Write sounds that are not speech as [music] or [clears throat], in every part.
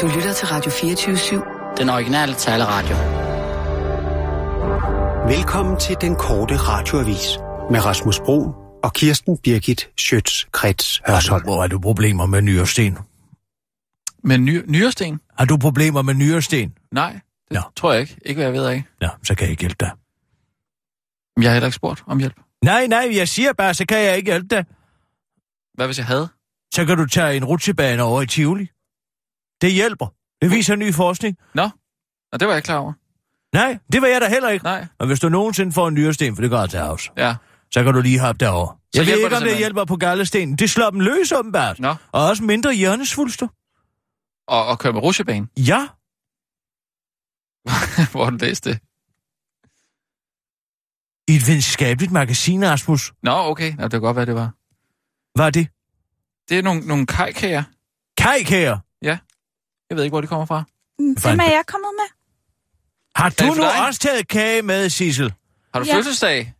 Du lytter til Radio 24-7. Den originale taleradio. Velkommen til den korte radioavis med Rasmus Bro og Kirsten Birgit Schøtz-Krets Hørsholm. Hvor er du problemer med nyresten? Med ny, nyresten? Har du problemer med nyresten? Nej, det Nå. tror jeg ikke. Ikke hvad jeg ved af. Nå, så kan jeg ikke hjælpe dig. Jeg har heller ikke spurgt om hjælp. Nej, nej, jeg siger bare, så kan jeg ikke hjælpe dig. Hvad hvis jeg havde? Så kan du tage en rutsjebane over i Tivoli. Det hjælper. Det viser ny forskning. Nå, Nå det var jeg ikke klar over. Nej, det var jeg da heller ikke. Nej, Og hvis du nogensinde får en nyresten, for det går til havs, ja. så kan du lige hoppe derover. Jeg ved ikke, det om det simpelthen? hjælper på gallestenen. Det slår dem løs, åbenbart. Nå, Og også mindre hjernesvulster. og, og køre med rutsjebane. [laughs] Ja, Hvor har du læst det? i et videnskabeligt magasin, Asmus. Nå, okay. Nå, det kan godt være, det var. Hvad er det? Det er nogle, nogle kajkager. Kajkager. Jeg ved ikke, hvor de kommer fra. Mm. Dem er jeg kommet med. Har det du nu dig? også taget kage med, Sissel? Har du Ja. fødselsdag?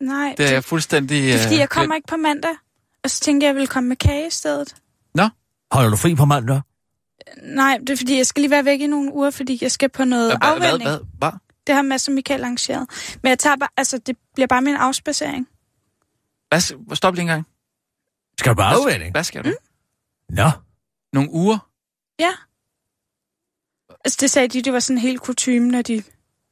Nej, Det er det, jeg fuldstændig... det er fordi, øh, jeg kommer ikke på mandag. Og så tænkte jeg, jeg ville komme med kage i stedet. Holder du fri på mandag? Nej, det er fordi, jeg skal lige være væk i nogle uger, fordi jeg skal på noget hvad, afvænding. hvad, hvad? Det har Mads og Michael arrangeret. Men jeg tager bare, altså, det bliver bare min afspacering. Hvad, stop lige en gang. Skal du Hvad- afvænding? Hvad skal du? Nå. Nogle uger? Ja. Altså, det sagde de, det var sådan helt kutume, når de,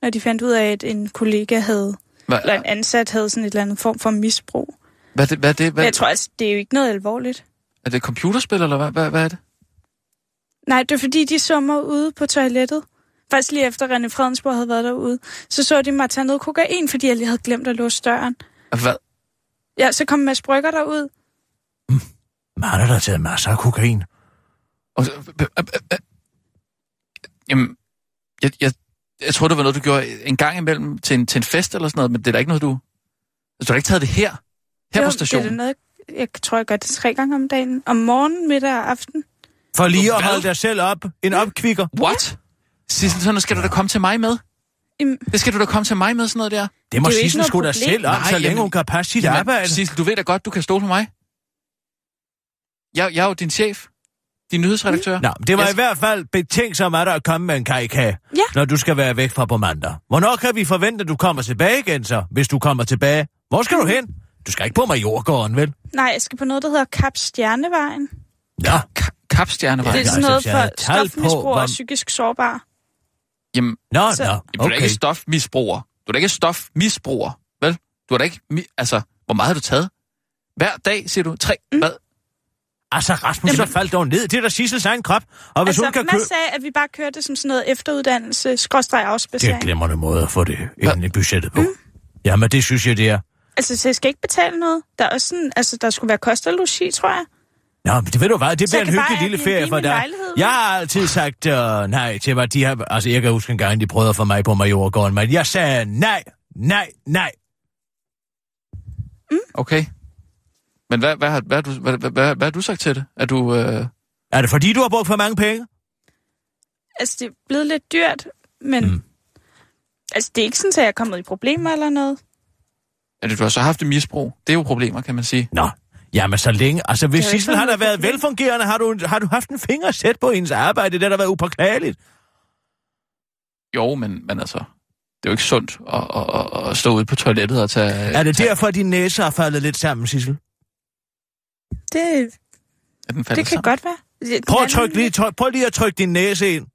når de fandt ud af, at en kollega havde, Hvad, eller en ansat havde sådan et eller andet form for misbrug. hvad, er det, hvad er det? Hvad, jeg tror altså, det er jo ikke noget alvorligt. er det et computerspil, eller hvad, hvad, hvad er det? Nej, det er fordi, de så mig ude på toilettet. Faktisk lige efter René Fredensborg havde været derude. Så så de mig tage noget kokain, fordi jeg lige havde glemt at låse døren. Hvad? Ja, så kom Mads Brygger derud. Men han har da taget masser af kokain. Og, så- øh, øh, øh, øh. Jamen, jeg, jeg, jeg tror, det var noget, du gjorde en gang imellem til en, til en fest eller sådan noget, men det er da ikke noget, du... Altså, du har ikke taget det her? Her Jo, på Det er stationen? noget, jeg tror, jeg gør det tre gange om dagen. Om morgenen, middag og aften. For lige at holde dig selv op. En opkvikker. What? Sissel, sådan skal du da komme til mig med. Jamen, Det skal du da komme til mig med, sådan noget der. Det må Det er jo ikke Sissel noget sgu da problem. selv om, Nej, så længe jamen- hun kan passe sit arbejde. Sissel, du ved da godt, du kan stole på mig. Jeg, jeg er jo din chef. Din nyhedsredaktør. Nå, det var Jeg- i hvert fald betænksomt af dig at komme med en kajkage, Ja. når du skal være væk fra på mandag. Hvornår kan vi forvente, at du kommer tilbage igen så, hvis du kommer tilbage? Hvor skal du hen? Du skal ikke på Majorgården, vel? nej, jeg skal på noget, der hedder Kap Stjernevejen. Ja. Ka- Kapstjernevej. Det er altså, sådan noget for stofmisbrug hvor- og psykisk sårbar. Jamen, Nå, Så- nå, Jamen, du er da okay. ikke stofmisbruger. Du er da ikke stofmisbruger, vel? Du er da ikke... Mi- altså, hvor meget har du taget? Hver dag, siger du? Tre? Mm. Hvad? Altså, Rasmus, så faldt dog ned. Det er da Sissels egen krop. Og hvis Altså, hun kan købe... sagde, at vi bare kørte som sådan noget efteruddannelse, skråstreg Det er en afspacering. glimrende måde at få det ind i budgettet på. Jamen, det synes jeg, det er. Altså, så jeg skal ikke betale noget. Der er også sådan, altså, der skulle være kost og logi, tror jeg. Nå, men det ved du hvad, det Så bliver en hyggelig lille ferie for dig. Jeg har altid sagt uh, nej til, hvad de har... Altså, jeg kan huske en gang, de prøvede at få mig på Majorgården, men jeg sagde nej, nej, nej. Okay. Men hvad, hvad, har, hvad, du, hvad, hvad, hvad, hvad har du sagt til det? Er du... Øh... Er det fordi, du har brugt for mange penge? Altså, det er blevet lidt dyrt, men... Mm. Altså, det er ikke sådan, at jeg er kommet i problemer eller noget. Er det, du har så haft et misbrug? Det er jo problemer, kan man sige. Nå, jamen så længe. Altså, hvis Sissel har da været velfungerende, har du, har du haft en finger sæt på hendes arbejde, det har da været upåklageligt. Jo, men, men altså... Det er jo ikke sundt at, at, at, at stå ude på toilettet og tage... Er det tage, derfor, at din næse har faldet lidt sammen, Sissel? Det, at den det kan sammen? godt være. Det- Prøv, den at tryk lige, tryk, prøv lige at trykke din næse ind.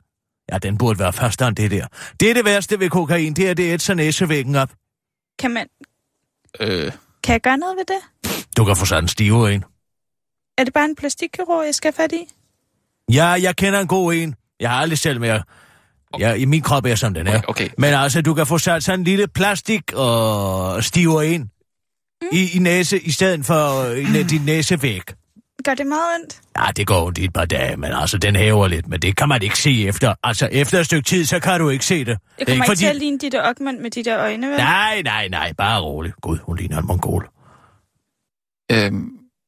Ja, den burde være første end det der. Det er det værste ved kokain, det er, det ætser næsevæggen op. Kan, man, Øh, kan jeg gøre noget ved det? Du kan få sådan en stive en. Er det bare en plastikkirurg, jeg skal have fat i? Ja, jeg kender en god en. Jeg har aldrig selv mere. Ja, i min krop er som den er. Okay, okay. Men altså, du kan få sat sådan en lille plastik og stiver ind. I, i næse, i stedet for øh, i din næsevæg. Gør det meget ondt? Ja, det går ondt i et par dage, men altså, den hæver lidt, men det kan man ikke se efter. Altså, efter et stykke tid, så kan du ikke se det. Jeg det er kommer ikke fordi... til at ligne de der Ockman med de der øjne, vel? Nej, nej, nej, bare rolig. Gud, hun ligner en mongol. øh,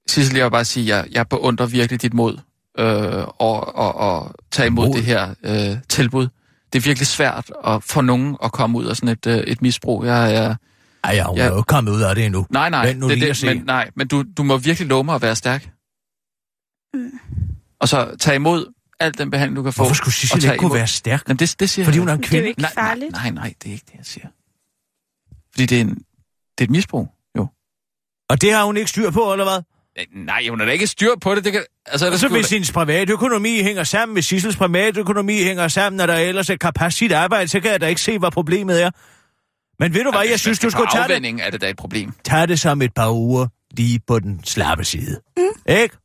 Sissel, jeg vil bare sige, jeg, jeg beundrer virkelig dit mod øh, og, og, og tage imod Mod? det her øh, tilbud. Det er virkelig svært at få nogen at komme ud af sådan et, øh, et misbrug. Jeg er... Ej, Ja. er jo ikke kommet ud af det endnu. Nej, nej, Vent nu det, lige det, at se. men, nej, men du, du må virkelig love mig at være stærk. Mm. Og så tage imod al den behandling, du kan få. Hvorfor skulle Sissel tage ikke kunne imod. være stærk? Jamen, det, det siger Fordi jeg hun er en Det er jo kvinde? ikke nej, farligt. Nej, nej, nej, det er ikke det, jeg siger. Fordi det er, en, det er et misbrug, jo. Og det har hun ikke styr på, eller hvad? Øh, Nej, hun har da ikke styr på det. det kan, altså, Og så hvis da- hendes private økonomi hænger sammen med Sissels private økonomi hænger sammen, når der ellers er kapacitet arbejde, så kan jeg da ikke se, hvad problemet er. Men ved du hvad, jeg synes, skal du skulle tage det, er det da et problem. tage det som et par uger lige på den slappe side. Mm. Ikke?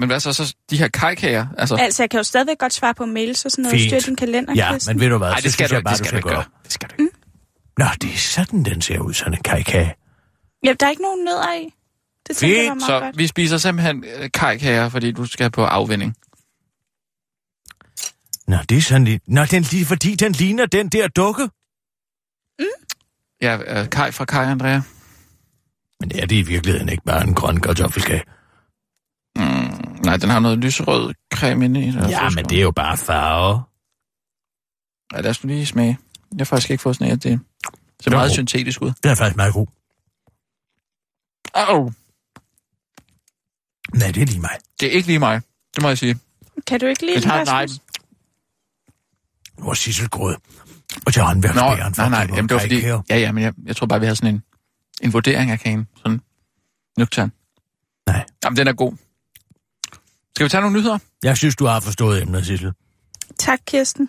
Men hvad så, så de her kajkager? Altså, Altså, jeg kan jo stadigvæk godt svare på mails og sådan noget. Fint. Styr din kalender, Ja, Kirsten. men ved du hvad, så det skal synes du, jeg bare, det du skal skal du ikke gøre. Det skal du ikke. Nå, det er sådan, den ser ud, sådan en kajkage. Ja, der er ikke nogen nødder i. Det tænker jeg var Fint, meget Så godt. vi spiser simpelthen øh, kajkager, fordi du skal på afvinding. Nå, det er sådan lidt... Nå, den, lige- fordi den ligner den der dukke. Ja, øh, kaj fra Kaj Andrea. Men er det i virkeligheden ikke bare en grøn kartoffelkage? Mm, nej, den har noget lyserød creme inde i. Ja, men det er jo bare farve. Ja, lad os nu lige smage. Jeg har faktisk ikke fået sådan en, at det ser meget syntetisk ud. Det er faktisk meget god. Au! Nej, det er lige mig. Det er ikke lige mig, det må jeg sige. Kan du ikke lide tager, nej, Rasmus? Nu er Sissel gået. Og til håndværksbæren. nej, nej, jamen, det var fordi, ja, ja, men jeg, jeg tror bare, vi har sådan en, en vurdering af kagen. Sådan nøgtern. Nej. Jamen, den er god. Skal vi tage nogle nyheder? Jeg synes, du har forstået emnet, Sissel. Tak, Kirsten.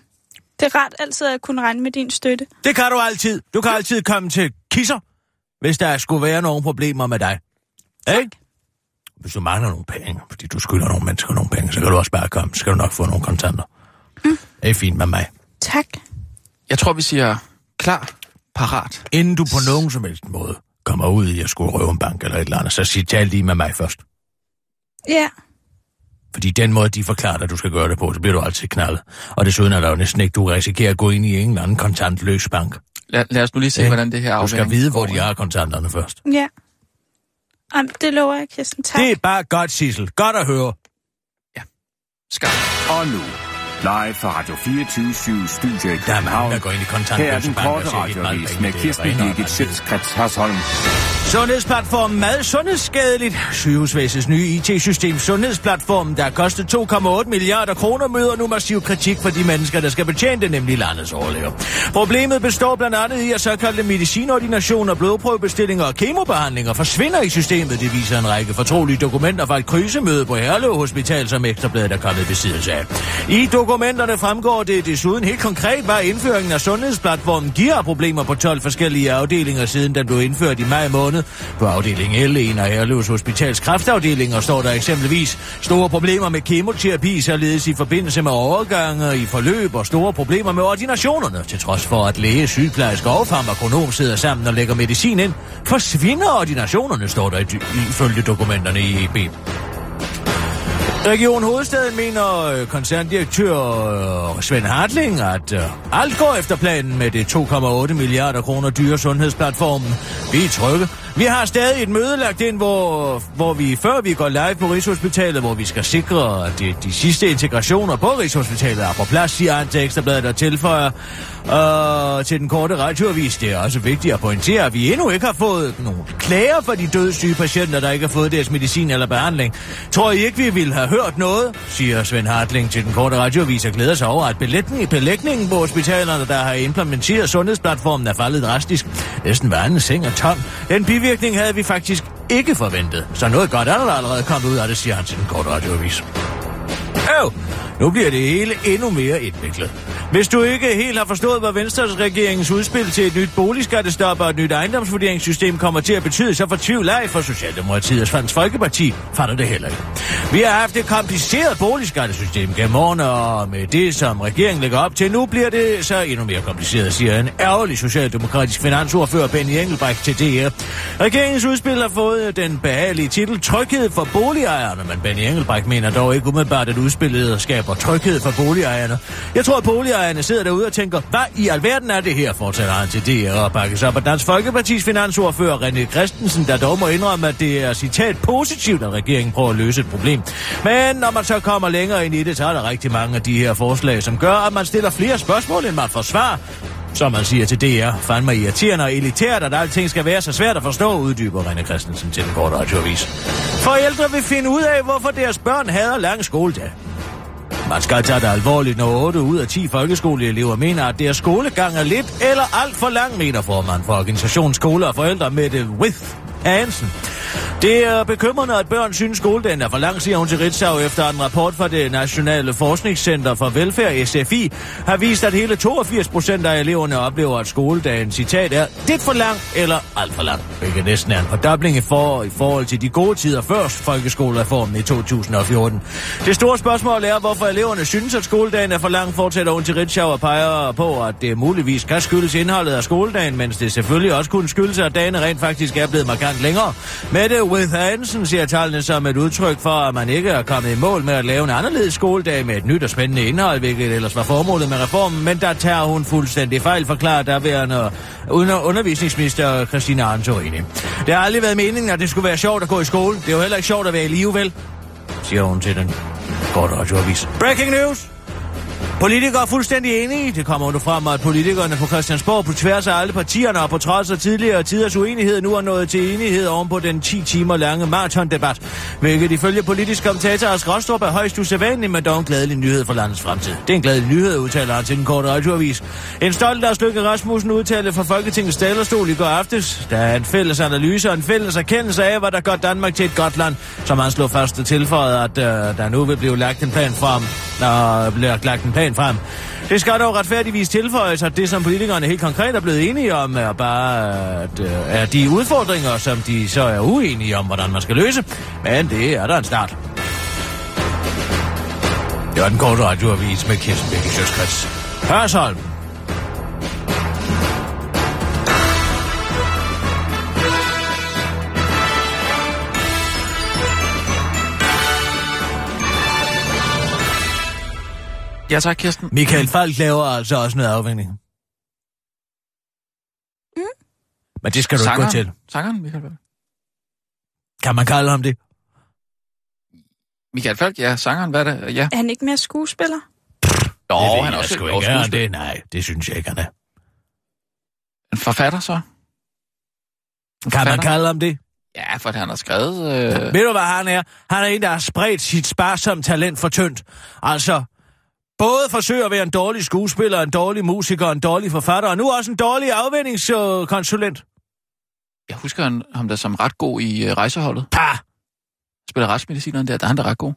Det er rart altid at kunne regne med din støtte. Det kan du altid. Du kan altid komme til kisser, hvis der skulle være nogle problemer med dig. Ikke? Hvis du mangler nogle penge, fordi du skylder nogle mennesker nogle penge, så kan du også bare komme. Så skal du nok få nogle kontanter. Mm. Det er fint med mig. Tak. Jeg tror, vi siger klar, parat. Inden du på nogen som helst måde kommer ud i at skulle røve en bank eller et eller andet, så sig tal lige med mig først. Ja. Fordi den måde, de forklarer dig, at du skal gøre det på, så bliver du altid knaldet. Og desuden er der jo næsten ikke, du risikerer at gå ind i en eller anden kontantløs bank. Lad, lad os nu lige se, Ja. hvordan det her Du skal vide, hvor de har kontanterne først. Ja. Jamen, det lover jeg, Kirsten. Tak. Det er bare godt, Sissel. Godt at høre. Skarpt. Og nu, live fra Radio 24 Studio i København. der går ind i Her er den korte radiovis med Kirsten Birgit. Schøtzgrads Hasholm. Sundhedsplatform Mad Sundhedsskadeligt. Sygehusvæsenets nye IT-system Sundhedsplatformen, der har kostet 2,8 milliarder kroner, møder nu massiv kritik fra de mennesker, der skal betjene det, nemlig landets overlever. Problemet består blandt andet i, at såkaldte medicinordinationer, blodprøvebestillinger og kemobehandlinger forsvinder i systemet. Det viser en række fortrolige dokumenter fra et krisemøde på Herlev Hospital, som Ekstrabladet er kommet i besiddelse af. I dokumenterne fremgår det desuden helt konkret, hvad indføringen af sundhedsplatformen giver problemer på 12 forskellige afdelinger, siden den blev indført i maj måned. På afdeling L1 af Herlevs Hospitals kræftafdelinger står der eksempelvis store problemer med kemoterapi, således i forbindelse med overgange i forløb og store problemer med ordinationerne. Til trods for, at læge, sygeplejerske og farmakonom sidder sammen og lægger medicin ind, forsvinder ordinationerne, står der ifølge dokumenterne i EB. Region Hovedstaden mener øh, koncerndirektør øh, Svend Hartling, at øh, alt går efter planen med det 2,8 milliarder kroner dyre sundhedsplatformen. Vi er trygge. Vi har stadig et møde lagt ind, hvor, hvor vi før vi går live på Rigshospitalet, hvor vi skal sikre, at de, de sidste integrationer på Rigshospitalet er på plads, siger han til Ekstrabladet og tilføjer øh, til den korte radioavis. Det er også vigtigt at pointere, at vi endnu ikke har fået nogen klager for de dødssyge patienter, der ikke har fået deres medicin eller behandling. Tror I ikke, vi ville have hørt noget, siger Svend Hartling til den korte radioavis og glæder sig over, at belægningen, belægningen på hospitalerne, der har implementeret sundhedsplatformen, er faldet drastisk. Næsten hver anden seng er tom. Den bivirkning havde vi faktisk ikke forventet. Så noget godt er der allerede kommet ud af det, siger han til den korte radioavis. Øv, nu bliver det hele endnu mere indviklet. Hvis du ikke helt har forstået, hvad Venstres regeringens udspil til et nyt boligskattestop og et nyt ejendomsvurderingssystem kommer til at betyde, så fortvivl ej for Socialdemokratiet og Svans Folkeparti fatter det heller ikke. Vi har haft et kompliceret boligskattesystem gennem årene, og med det, som regeringen lægger op til, nu bliver det så endnu mere kompliceret, siger en ærgerlig socialdemokratisk finansordfører Benny Engelbrecht til DR. Regeringens udspil har fået den behagelige titel Tryghed for boligejerne, men Benny Engelbrecht mener dog ikke umiddelbart, at udspillet skaber tryghed for boligejerne. Jeg tror, at boligejerne sidder derude og tænker, hvad i alverden er det her, fortsætter han til DR og bakkes op af Dansk Folkepartis finansordfører René Christensen, der dog må indrømme, at det er citat positivt, at regeringen prøver at løse et problem. Men når man så kommer længere ind i det, så er der rigtig mange af de her forslag, som gør, at man stiller flere spørgsmål, end man får svar. Som man siger til DR, fandme irriterende og elitært, at alting skal være så svært at forstå, uddyber René Christensen til den korte radioavis. Forældre vil finde ud af, hvorfor deres børn hader lang skoledag. Man skal tage det alvorligt, når 8 ud af 10 folkeskoleelever mener, at deres skolegang er lidt eller alt for lang, mener formand for organisationen Skole og Forældre med det With. Hansen. Det er bekymrende, at børn synes, skoledagen er for lang, siger hun til Ritzau efter en rapport fra det Nationale Forskningscenter for Velfærd, SFI, har vist, at hele 82 procent af eleverne oplever, at skoledagen, citat, er lidt for lang eller alt for lang, hvilket næsten er en fordobling i, for, i forhold til de gode tider før folkeskolereformen i 2014. Det store spørgsmål er, hvorfor eleverne synes, at skoledagen er for lang, fortsætter hun til Ritzau og peger på, at det muligvis kan skyldes indholdet af skoledagen, mens det selvfølgelig også kunne skyldes, at dagen rent faktisk er blevet markant længere. Mette With Hansen siger tallene som et udtryk for, at man ikke er kommet i mål med at lave en anderledes skoledag med et nyt og spændende indhold, hvilket ellers var formålet med reformen, men der tager hun fuldstændig fejl, forklarer derværende under undervisningsminister Christina Antorini. Det har aldrig været meningen, at det skulle være sjovt at gå i skole. Det er jo heller ikke sjovt at være i live, vel? Siger hun til den korte radioavis. Breaking news! Politikere er fuldstændig enige. Det kommer nu frem, at politikerne på Christiansborg på tværs af alle partierne og på trods af tidligere tiders uenighed nu er nået til enighed oven på den 10 timer lange maratondebat, hvilket ifølge politisk kommentator Ask Rostrup er højst usædvanligt, men dog en glædelig nyhed for landets fremtid. Det er en glædelig nyhed, udtaler han til den korte radioavis. En stolt Lars Løkke Rasmussen udtalte fra Folketingets talerstol i går aftes, der er en fælles analyse og en fælles erkendelse af, hvad der gør Danmark til et godt land, som han slog fast og tilføjede, at øh, der nu vil blive lagt en plan frem, der bliver lagt en plan frem. Det skal dog retfærdigvis tilføjes, at det, som politikerne helt konkret er blevet enige om, er bare at, øh, er de udfordringer, som de så er uenige om, hvordan man skal løse. Men det er der en start. Det var den korte radioavis med Kirsten Bæk i Hørsholm. Ja tak, Kirsten. Michael Falk laver altså også noget afvinding. Mm. Men det skal du ikke gå til. Sangeren, Michael Falk. Kan man kalde ham det? Michael Falk, ja. Sangeren, hvad er det? Ja. Er han ikke mere skuespiller? Jo, det ved han er også sgu ikke. Er det? Nej, det synes jeg ikke, han er. En forfatter, så? En Kan man kalde ham det? Ja, for han har skrevet... Øh... Ved du, hvad han er? Han er en, der har spredt sit sparsomme talent for tyndt. Altså, både forsøger at være en dårlig skuespiller, en dårlig musiker, en dårlig forfatter, og nu også en dårlig afvendingskonsulent. Jeg husker han, ham der som ret god i øh, rejseholdet. Pah! Spiller retsmedicineren der, der er han der ret god.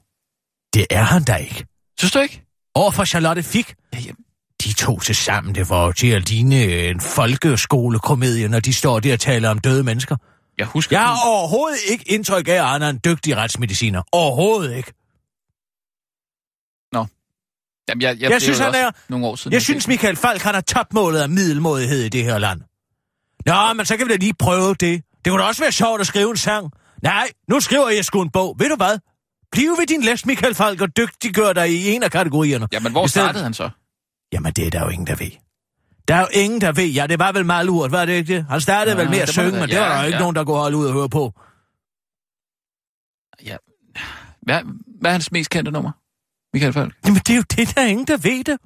Det er han da ikke. Synes du ikke? Overfor Charlotte Fick. Ja, jamen, De to til sammen, det var til at ligne en folkeskolekomedie, når de står der og taler om døde mennesker. jeg husker... Jeg har overhovedet ikke indtryk af, at han er en dygtig retsmediciner. Overhovedet ikke. Jamen, jeg, jeg, Jeg synes, han er- Nogle år siden. Jeg synes, Michael Falk, han er topmålet af middelmådighed i det her land. Nå, men så kan vi da lige prøve det. Det kunne da også være sjovt at skrive en sang. Nej, nu skriver jeg sgu en bog. Ved du hvad? Bliv ved din læst, Michael Falk, og dygtiggør dig i en af kategorierne. Jamen, hvor stedet- startede han så? Jamen, det er der jo ingen, der ved. Der er jo ingen, der ved. Ja, det var vel malurt, var det ikke det? Han startede Ja, vel med at det synge, men det var Ja, der jo ikke ja. nogen, der kunne holde ud og høre på. Ja. Hvad, hvad er hans mest kendte nummer? Michael Falk? Jamen, det er jo det, der er ingen, der ved det.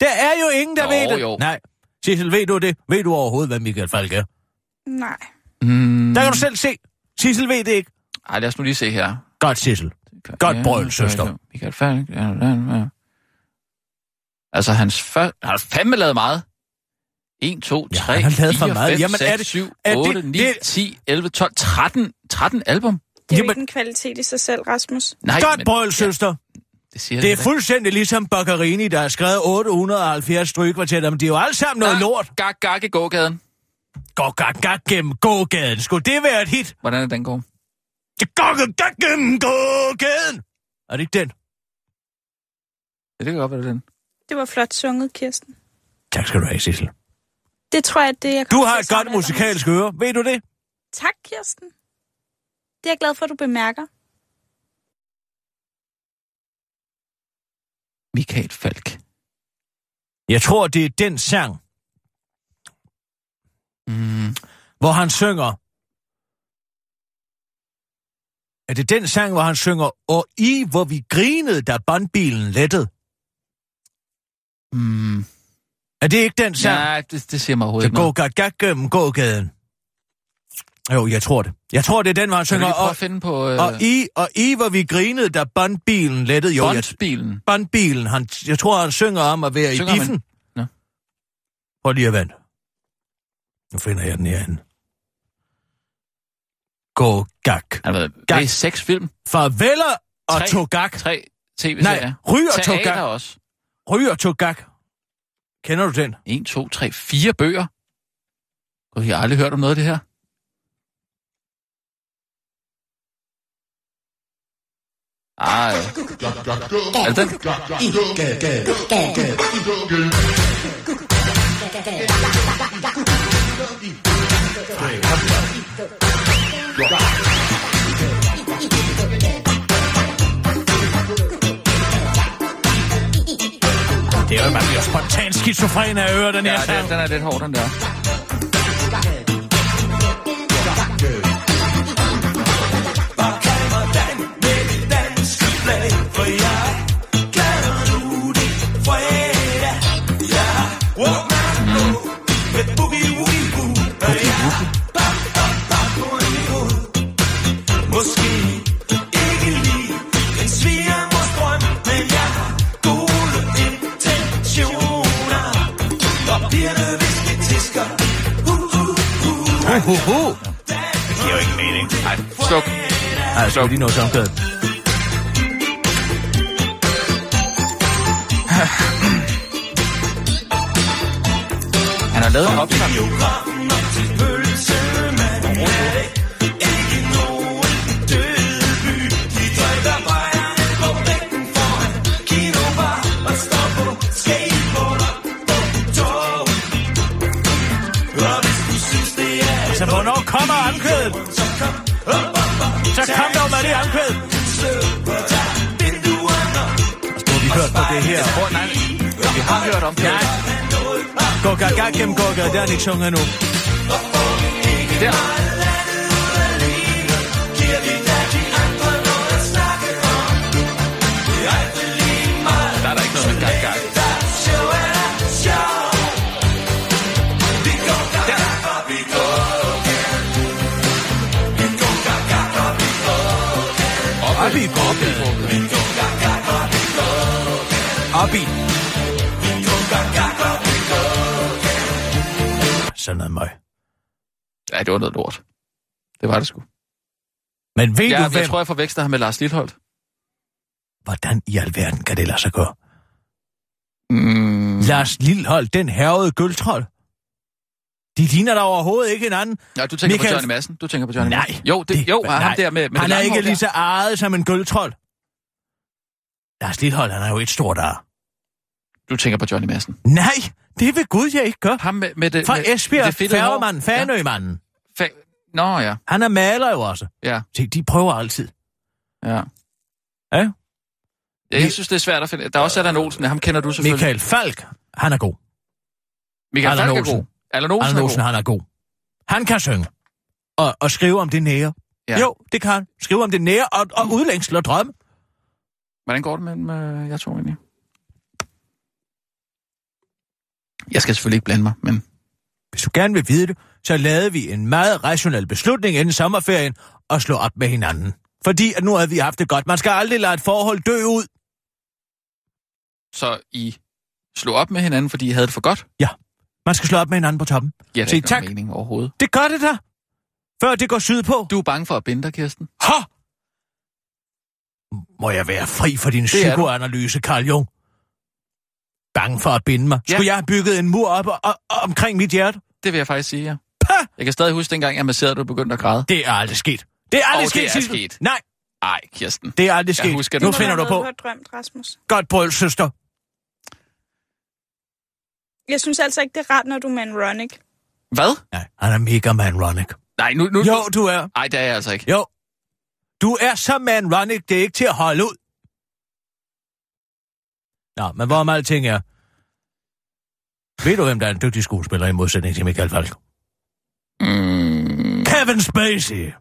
Der er jo ingen, der Jo, ved det. jo. Nej. Sissel, ved du det? Ved du overhovedet, hvad Michael Falk er? Nej. Mm. Der kan du selv se. Sissel ved det ikke. Ej, lad os nu lige se her. Godt, Sissel. Godt brøl, søster. Michael Falk. Ja, ja, ja. Altså, hans før... Han har fandme lavet meget. 1, 2, Ja, 3, han har lavet for 4, meget. 5, Jamen, er 6, det- 7, er det- 8, 9, det- 10, 11, 12, 13, 13 album. Det er jo Jamen- ikke en kvalitet i sig selv, Rasmus. Nej, Godt men- brøl, søster. Det siger Det er da. fuldstændig ligesom Boccherini, der har skrevet 870 strygekvartetter, men det er jo alle sammen noget Gak, lort. Gak, gak i gågaden. Gå gak gak gennem gågaden. Skulle det være et hit? Hvordan er den går? Det gak gak gennem gågaden. Er det ikke den? Ja, det kan godt være det er den. Det var flot sunget, Kirsten. Tak skal du have, Sissel. Det tror jeg, det er... Du har et godt musikalsk øre. Ved du det? Tak, Kirsten. Det er jeg glad for, at du bemærker. Michael Falk. Jeg tror, det er den sang, Mm. hvor han synger... Er det den sang, hvor han synger, og i hvor vi grinede, da båndbilen lettede? Mm. Er det ikke den sang? Nej, det, det siger mig overhovedet ikke gå noget. gak gak gennem gågaden. Jo, jeg tror det. Jeg tror, det er den, hvor han synger. Og, finde på øh, og, I, og I, hvor vi grinede, da bondbilen lettede. Jo, jeg, Bondsbilen? bondbilen. Han, jeg tror, han synger om at være Synger i biffen. Nå. Prøv lige at vente. Nu finder jeg den herinde. Gå gak. Han har været det er seks film, Farveler og Tre. togak. tre tv-serier. Nej, ryg og Teater togak. også. Ryg og togak. Kender du den? 1, 2, 3, fire bøger. Gud, jeg har aldrig hørt om noget af det her. Ej. Er det den? Det er jo, man bliver spontant skizofren af høre den her Ja, sang. den er lidt hård, den der. Uh, uh, uh. Det giver jo ikke mening. Nej, sluk. Ej, skal vi lige nå samtalet. Han har lavet en opsamling. På det her. Hvor, nej, vi har hørt om det. Ja. Gå gaga gennem gå gaga, det har han ikke sunget endnu. Der. Var noget lort. Det var det sgu. Men ved Ja, du jeg hvem? tror, jeg forveksler ham med Lars Lilholdt. Hvordan i alverden kan det lade sig gøre? Mm. Lars Lilhold, den hervede gøltrold. De ligner da overhovedet ikke hinanden. Ja, du tænker Michael- på Johnny Madsen. Du tænker på Johnny Nej. Madsen. Jo, det, jo, nej. ham der med, med Han det er ikke lige der. så ejet som en gøltrold. Lars Lilhold, han er jo et stort ar. Du tænker på Johnny Madsen. Nej, det vil Gud, jeg ikke gør. Ham med, med det... Fra med, Esbjerg, det fedtede hår. færgemanden, Fanømanden. Ja. Fa- Nå, ja. Han er maler jo også. Ja, Se, de prøver altid. ja. Ja? Ja, jeg synes, det er svært at finde. Der er også Allan Olsen, ham kender du selvfølgelig. Michael Falk, han er god. Michael Allan Falk er Olsen. god. Allan Olsen, Arne er Olsen, god. han er god. Han kan synge. Og, og skrive om det nære. Ja. Ja. Jo, det kan han. Skrive om det nære og, og udlængsel og drømme. Hvordan går det med, med jeg tror egentlig? Jeg skal selvfølgelig ikke blande mig, men Hvis du gerne vil vide det, så lavede vi en meget rationel beslutning inden sommerferien og slå op med hinanden. Fordi at nu havde vi haft det godt. Man skal aldrig lade et forhold dø ud. så I slog op med hinanden, fordi I havde det for godt? Man skal slå op med hinanden på toppen. Ja, det er tak. mening overhovedet. Det gør det da. Før det går sydpå. Du er bange for at binde dig, Kirsten? Ha! Må jeg være fri for din du. psykoanalyse, Karl Jung? Bange for at binde mig. Ja. Skulle jeg have bygget en mur op og, og, og omkring mit hjerte? Det vil jeg faktisk sige, ja. Pah! Jeg kan stadig huske dengang, jeg masserede, du begyndte at græde. Det er aldrig sket. Det er aldrig Åh, sket, det er Sissel. sket. Nej, Ej, Kirsten. det er aldrig Jeg sket. husker det. nu finder du på. Du har drømt, Rasmus. Godt brøl, søster. Jeg synes altså ikke, det er rart, når du er med en Ronic. Hvad? Nej, han er mega man Ronic. Nej, nu... nu Jo, du er. Nej, det er jeg altså ikke. Jo. Du er så man Ronic, det er ikke til at holde ud. Nå, men hvorom alting er... Ved du, hvem der er en dygtig skuespiller i modsætning til Michael Falk? Mm, Kevin Spacey.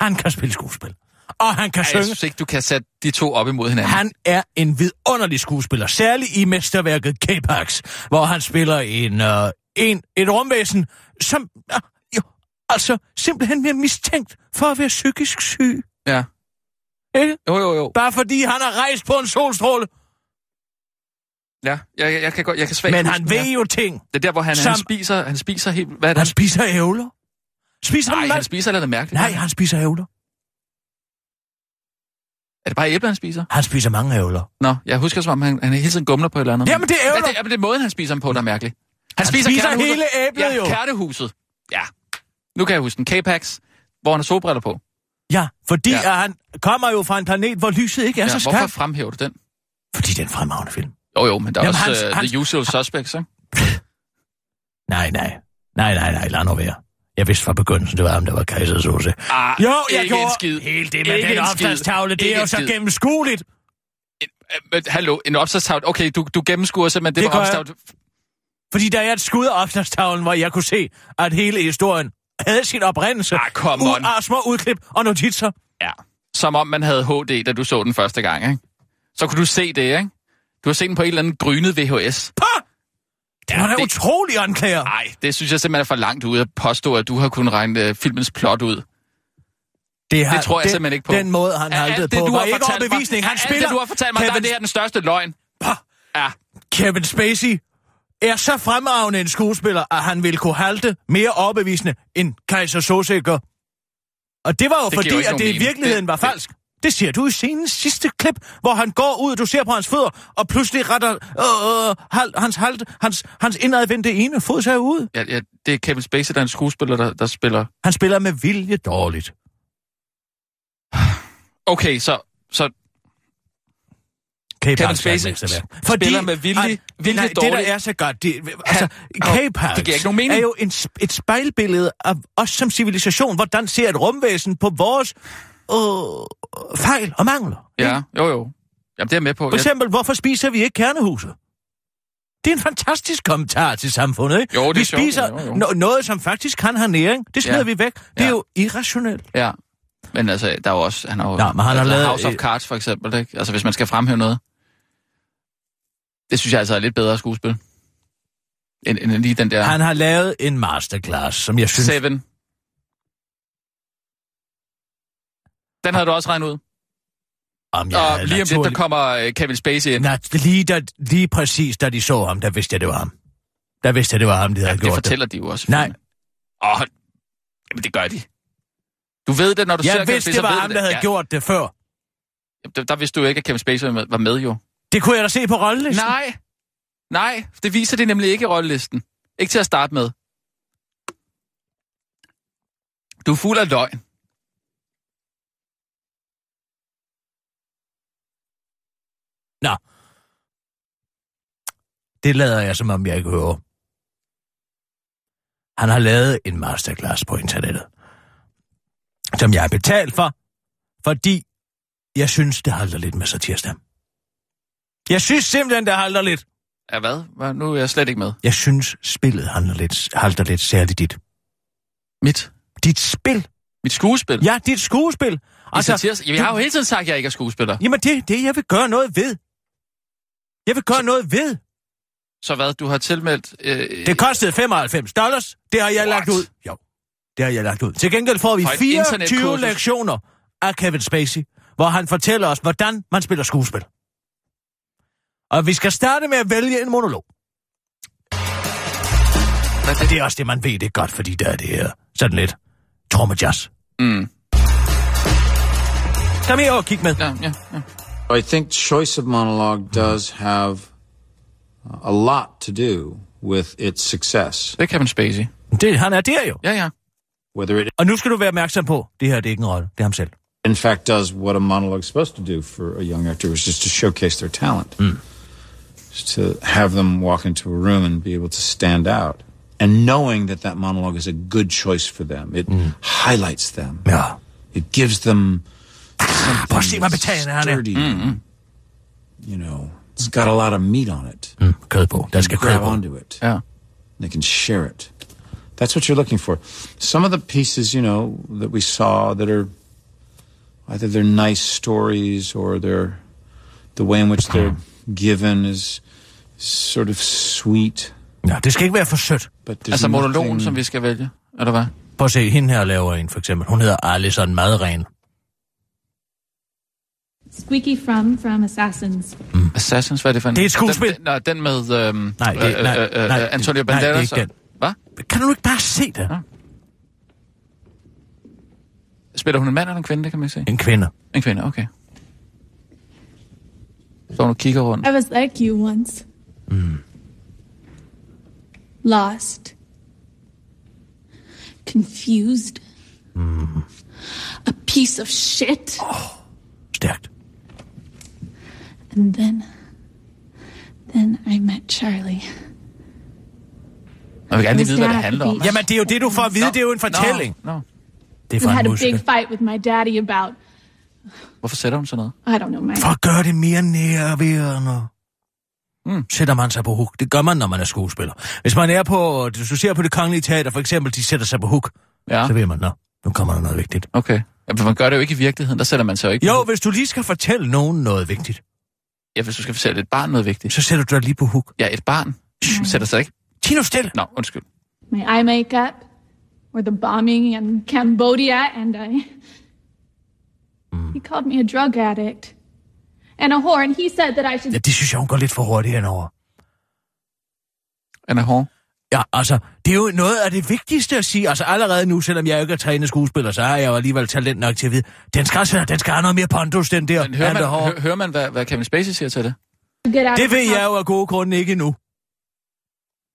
Han kan spille skuespil. Og han kan ej, jeg synge. synes ikke, du kan sætte de to op imod hinanden. Han er en vidunderlig skuespiller, særligt i mesterværket K-Pax, hvor han spiller en, uh, en, et rumvæsen, som ah, jo, altså simpelthen bliver mistænkt for at være psykisk syg. Ja. Ikke? Jo, jo, jo. Bare fordi han har rejst på en solstråle. Ja, jeg, jeg, jeg kan, godt, jeg kan svagt Men han ved ja. jo ting. Det er der, hvor han, Som- han, spiser, han spiser helt... Hvad er det? Han spiser ævler. Spiser Nej, han han spiser noget mærkeligt. Nej, han spiser ævler. Er det bare æbler, han spiser? Han spiser mange ævler. Nå, jeg husker som om, han, han hele tiden gumler på et eller andet. Jamen, det er Ja, ævler. det, jamen, det er måden, han spiser dem på, der er mærkelig. Han spiser kernehuset. hele æblet, ja, jo. kærtehuset. Ja. Nu kan jeg huske den. K-Pax, hvor han har solbriller på. Ja, fordi Ja. han kommer jo fra en planet, hvor lyset ikke er Ja, så hvorfor skarpt. fremhæver du den? Fordi det er en fremragende film. Jo, jo, men der er Jamen, også hans- uh, hans- The Usual Suspects, ikke? [laughs] Nej, nej. Nej, nej, nej, lad nu være. Jeg vidste fra begyndelsen, det var ham, der var kejsers Ose. Ah, Jo, jeg ikke gjorde skid. helt det med Ikke den opslagstavle. Det er jo så gennemskueligt. Øh, Men, hallo, en opslagstavle. Okay, du, du gennemskuer simpelthen det, Det var opslagstavle. Fordi der er et skud af opslagstavlen, hvor jeg kunne se, at hele historien havde sin oprindelse. Ah, come ud on. af små udklip og notitser. Ja. Som om man havde HD, da du så den første gang, ikke? Så kunne du se det, ikke? Du har set den på en eller anden grynet VHS. Pah! Det var da det- utrolig anklager. Nej, det synes jeg simpelthen er for langt ude at påstå, at du har kunnet regne uh, filmens plot ud. Det, har, Det tror jeg den, simpelthen ikke på. Den måde, han Er haltede alt det, på, du var har ikke overbevisning. Mig, Han er spiller... Det, du har fortalt mig, der, Kevin, det her er den største løgn. Pah! Ja, Kevin Spacey er så fremragende en skuespiller, at han ville kunne halte mere overbevisende end Kaiser Sosek. Og det var jo Det fordi, at det i virkeligheden Det- var falsk. Det ser du i scenens sidste klip, hvor han går ud, du ser på hans fødder, og pludselig retter øh, øh, hal, hans, halt, hans, hans indadvendte ene fod sig ud. ja, ja, det er Kevin Spacey, der er en skuespiller, der, der spiller. Han spiller med vilje dårligt. Okay, så, så Kevin er Spacey mesterværk. spiller med vilje- vilje nej, det dårligt. der er så godt, det, altså, K-Pax det giver ikke nogen mening. er jo en, et spejlbillede af os som civilisation. Hvordan ser et rumvæsen på vores øh, fejl og mangler? ja, jo jo. Jamen, det er jeg med på. For Jeg, eksempel, hvorfor spiser vi ikke kernehuset? Det er en fantastisk kommentar til samfundet, ikke? Jo, det er vi sjovt, spiser jo, jo. no- noget, som faktisk kan have næring. Det smider Ja. vi væk. Det er Ja. jo irrationelt. ja. Men altså, der er jo også... Han har jo, Nå, men han har altså, lavet House of Cards, for eksempel, ikke? Altså, hvis man skal fremhæve noget. Det synes jeg altså er lidt bedre skuespil. End, end lige den der... Han har lavet en masterclass, som jeg synes... Seven. Den havde du også regnet ud. Om jeg Og lige om lidt, der kommer øh, Kevin Spacey ind. Nej, lige, da, lige præcis, da de så ham, der vidste jeg, det var ham. Der vidste jeg, det var ham, de havde Ja, det gjort fortæller de jo også. Nej. Åh, jamen det gør de. Du ved det, når du ser Jeg Kevin vidste, Spacey, det var ham, der havde ja. gjort det før. Der, der vidste du ikke, at Kevin Spacey var med, var med jo. Det kunne jeg da se på rollelisten. Nej, nej, det viser det nemlig ikke i rollelisten. Ikke til at starte med. Du er fuld af løgn. Nå. Det lader jeg, som om jeg ikke hører. Han har lavet en masterclass på internettet, som jeg har betalt for, fordi jeg synes, det halter lidt med satirsdag. Jeg synes simpelthen, det halter lidt. Ja, hvad? hvad? Nu er jeg slet ikke med. Jeg synes, spillet halter lidt, halter lidt særligt dit. Mit? Dit spil? Mit skuespil? Ja, dit skuespil. Altså, satires, jeg har jo hele tiden sagt, at jeg ikke er skuespiller. Jamen, det er det, jeg vil gøre noget ved. Jeg vil gøre noget ved. Så hvad, du har tilmeldt... Øh, Det kostede 95 dollars. Det har jeg What? lagt ud. Jo, det har jeg lagt ud. Til gengæld får vi For et 24 internetkursus. lektioner af Kevin Spacey, hvor han fortæller os, hvordan man spiller skuespil. Og vi skal starte med at vælge en monolog. Hvad er Det er også det, man ved, det godt, fordi der er det her sådan lidt trommejazz. Mm. Kom her og kig med. Ja, ja, ja. I think choice of monologue does have a lot to do with its success. Det er Kevin Spacey. Det, han er der jo. Ja, ja. Whether it Og nu skal du være opmærksom på, det her det er ikke en rolle, det er ham selv. in fact does what a monologue is supposed to do for a young actor, which is to showcase their talent. Is to have them walk into a room and be able to stand out. And knowing that that monologue is a good choice for them. It highlights them. Yeah. It gives them Prøv at se, something hvor betagende han er. You know, it's got a lot of meat on it. Mm, kød på. Der skal kød grab på. onto it. ja. They can share it. That's what you're looking for. Some of the pieces, you know, that we saw that are either they're nice stories or they're the way in which they're given is sort of sweet. Ja, det skal ikke være for sødt. Altså monologen, nothing- som vi skal vælge, eller hvad? Prøv at se, hende her laver en for eksempel. Hun hedder Alison Madren. Squeaky From from Assassins. Assassins, hvad er det for en? Det er et skuespil. Den, den, nej, den med øhm, Nej, det, øh, nej, øh, øh, nej, Antonio nej, det er Banderas. ikke den. Hvad? Kan du ikke bare se det? Ja. Spiller hun en mand eller en kvinde, det kan man ikke se. En kvinde. En kvinde, okay. Så hun og kigger rundt. I was like you once. Lost. Confused. A piece of shit. Stærkt. And then. Then I met Charlie. Jeg vil gerne lige vide, hvad det handler om. Jamen, det er jo det, du får at vide. Det er jo en fortælling. Nå, nå. Det er We fra had en a big fight with my daddy about. Hvorfor sætter hun sådan noget? I don't know, my. For at gøre det mere nærværende. Mm. Sætter man sig på hook. Det gør man, når man er skuespiller. Hvis man er på, hvis du ser på det kongelige teater, for eksempel, de sætter sig på hook, Ja, så ved man, nå, nu kommer der noget vigtigt. okay. Ja, men man gør det jo ikke i virkeligheden. Der sætter man sig jo ikke Jo, på. hvis du lige skal fortælle nogen noget vigtigt, Ja, hvis du skal fortælle et barn noget vigtigt. så sætter du dig lige på hook. Ja, et barn sætter sig ikke. Tino stille. Nå, undskyld. My eye makeup. Or the bombing in Cambodia, and I. He called me a drug addict. And a whore, and he said that I should Ja, det synes jeg, hun går lidt for hurtigt henover. Han er hård. Ja, altså, det er jo noget af det vigtigste at sige. Altså allerede nu, selvom jeg ikke er trænet skuespiller, så har jeg jo alligevel talent nok til at vide, den skal, altså, den skal have noget mere pondus, den der. Men hører Han man, er hård. hø, hører man hvad, hvad Kevin Spacey siger til det? Det ved jeg jo af gode grunde ikke endnu.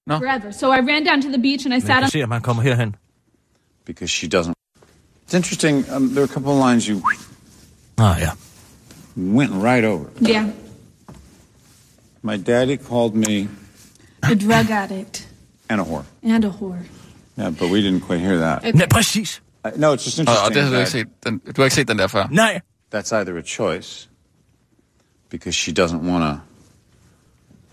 forever. So I ran down to the beach and I sat on se, at man kommer herhen. because she doesn't. It's interesting. Um, there are a couple of lines you Ah, yeah. went right over. Yeah, My daddy called me a drug addict and a whore. and a whore. Yeah, but we didn't quite hear that. Nej, præcis. Uh, no, it's just Og, interesting. og det har du ikke that set. Den, du har ikke set den der før. Nej. That's either a choice because she doesn't want to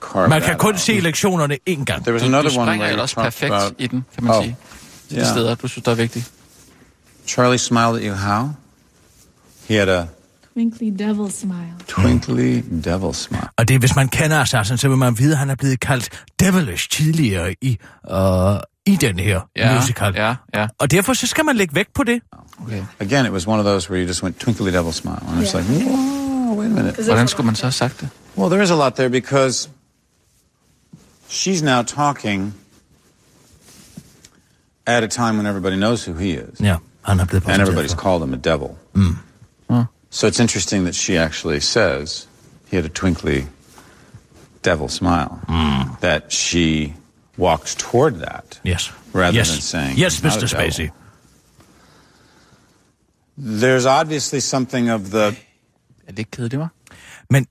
carve Man kan that kun out. se lektionerne én gang. There was another du one springer where jo you også talked perfekt about i den, kan man Oh. sige. Til de Ja. steder, du synes, der er vigtige. Charlie smiled at you. How? He had a Twinkly devil smile. twinkly devil smile. Og det, hvis man kender Assassin, så vil man vide, at han er blevet kaldt Devilish tidligere i, uh, i den her Ja, musical. ja, ja. Og derfor så skal man lægge vægt på det. Okay. Again, it was one of those where you just went twinkly devil smile, and it's like, whoa, wait a minute. Hvordan skulle man så have sagt det? Well, there is a lot there because she's now talking at a time when everybody knows who he is, Ja, han er blevet and everybody's called him a devil. Mm. So it's interesting that she actually says he had a twinkly devil smile. That she walks toward that Yes. rather yes. than saying Yes, "He's not Mr. a devil." Spacey. There's obviously something of the Er det ikke kedeligt, var? Men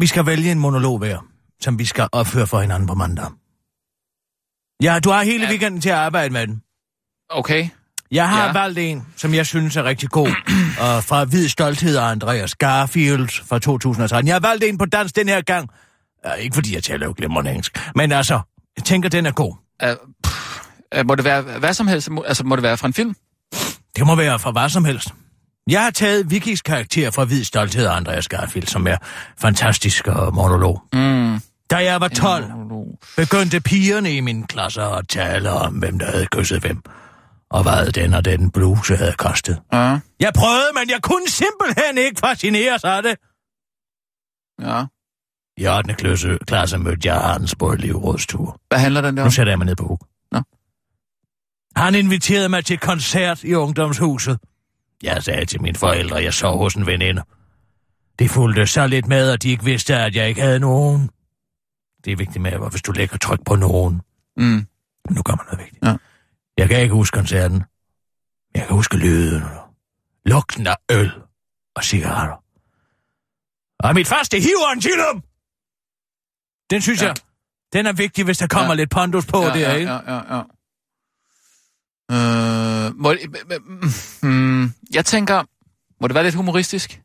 vi skal vælge en monolog hver, som vi skal opføre for hinanden på mandag. Ja, du har hele Ja. weekenden til at arbejde med den. Okay. Jeg har Ja. valgt en, som jeg synes er rigtig god, [clears throat] og fra Hvid Stolthed af Andreas Garfield fra 2013. Jeg har valgt en på dansk den her gang. Ikke fordi jeg taler jo glimrende engelsk, men altså, jeg tænker, den er god. Uh, pff, uh, må det være hvad som helst? Altså, må det være fra en film? Det må være fra hvad som helst. Jeg har taget Vikis karakter fra Hvid Stolthed af Andreas Garfield, som er fantastisk uh, monolog. Mm. Da jeg var 12, monolog. begyndte pigerne i min klasse at tale om, hvem der havde kysset hvem, og hvad den og den bluse havde kostet. Ja. Jeg prøvede, men jeg kunne simpelthen ikke fascineres af det. ja. I 8. klasse, klasse mødte jeg Hans på et livrådstur. Hvad handler den der Nu om? sætter jeg mig ned på huk. Nå. Han inviterede mig til koncert i ungdomshuset. Jeg sagde til mine forældre, at jeg sov hos en veninde. Det fulgte så lidt med, at de ikke vidste, at jeg ikke havde nogen. Det er vigtigt med, at hvis du lægger tryk på nogen. Mm. Nu kommer noget vigtigt. Ja. Jeg kan ikke huske koncerten. men Jeg kan huske lyden. Lugten af øl og cigaretter. Og mit første hiver en chillum! Den synes Ja. jeg, den er vigtig, hvis der kommer Ja. lidt pondus på ja, der, ja, ikke? Ja, ja, ja. Øh, må, mm, jeg tænker, må det være lidt humoristisk?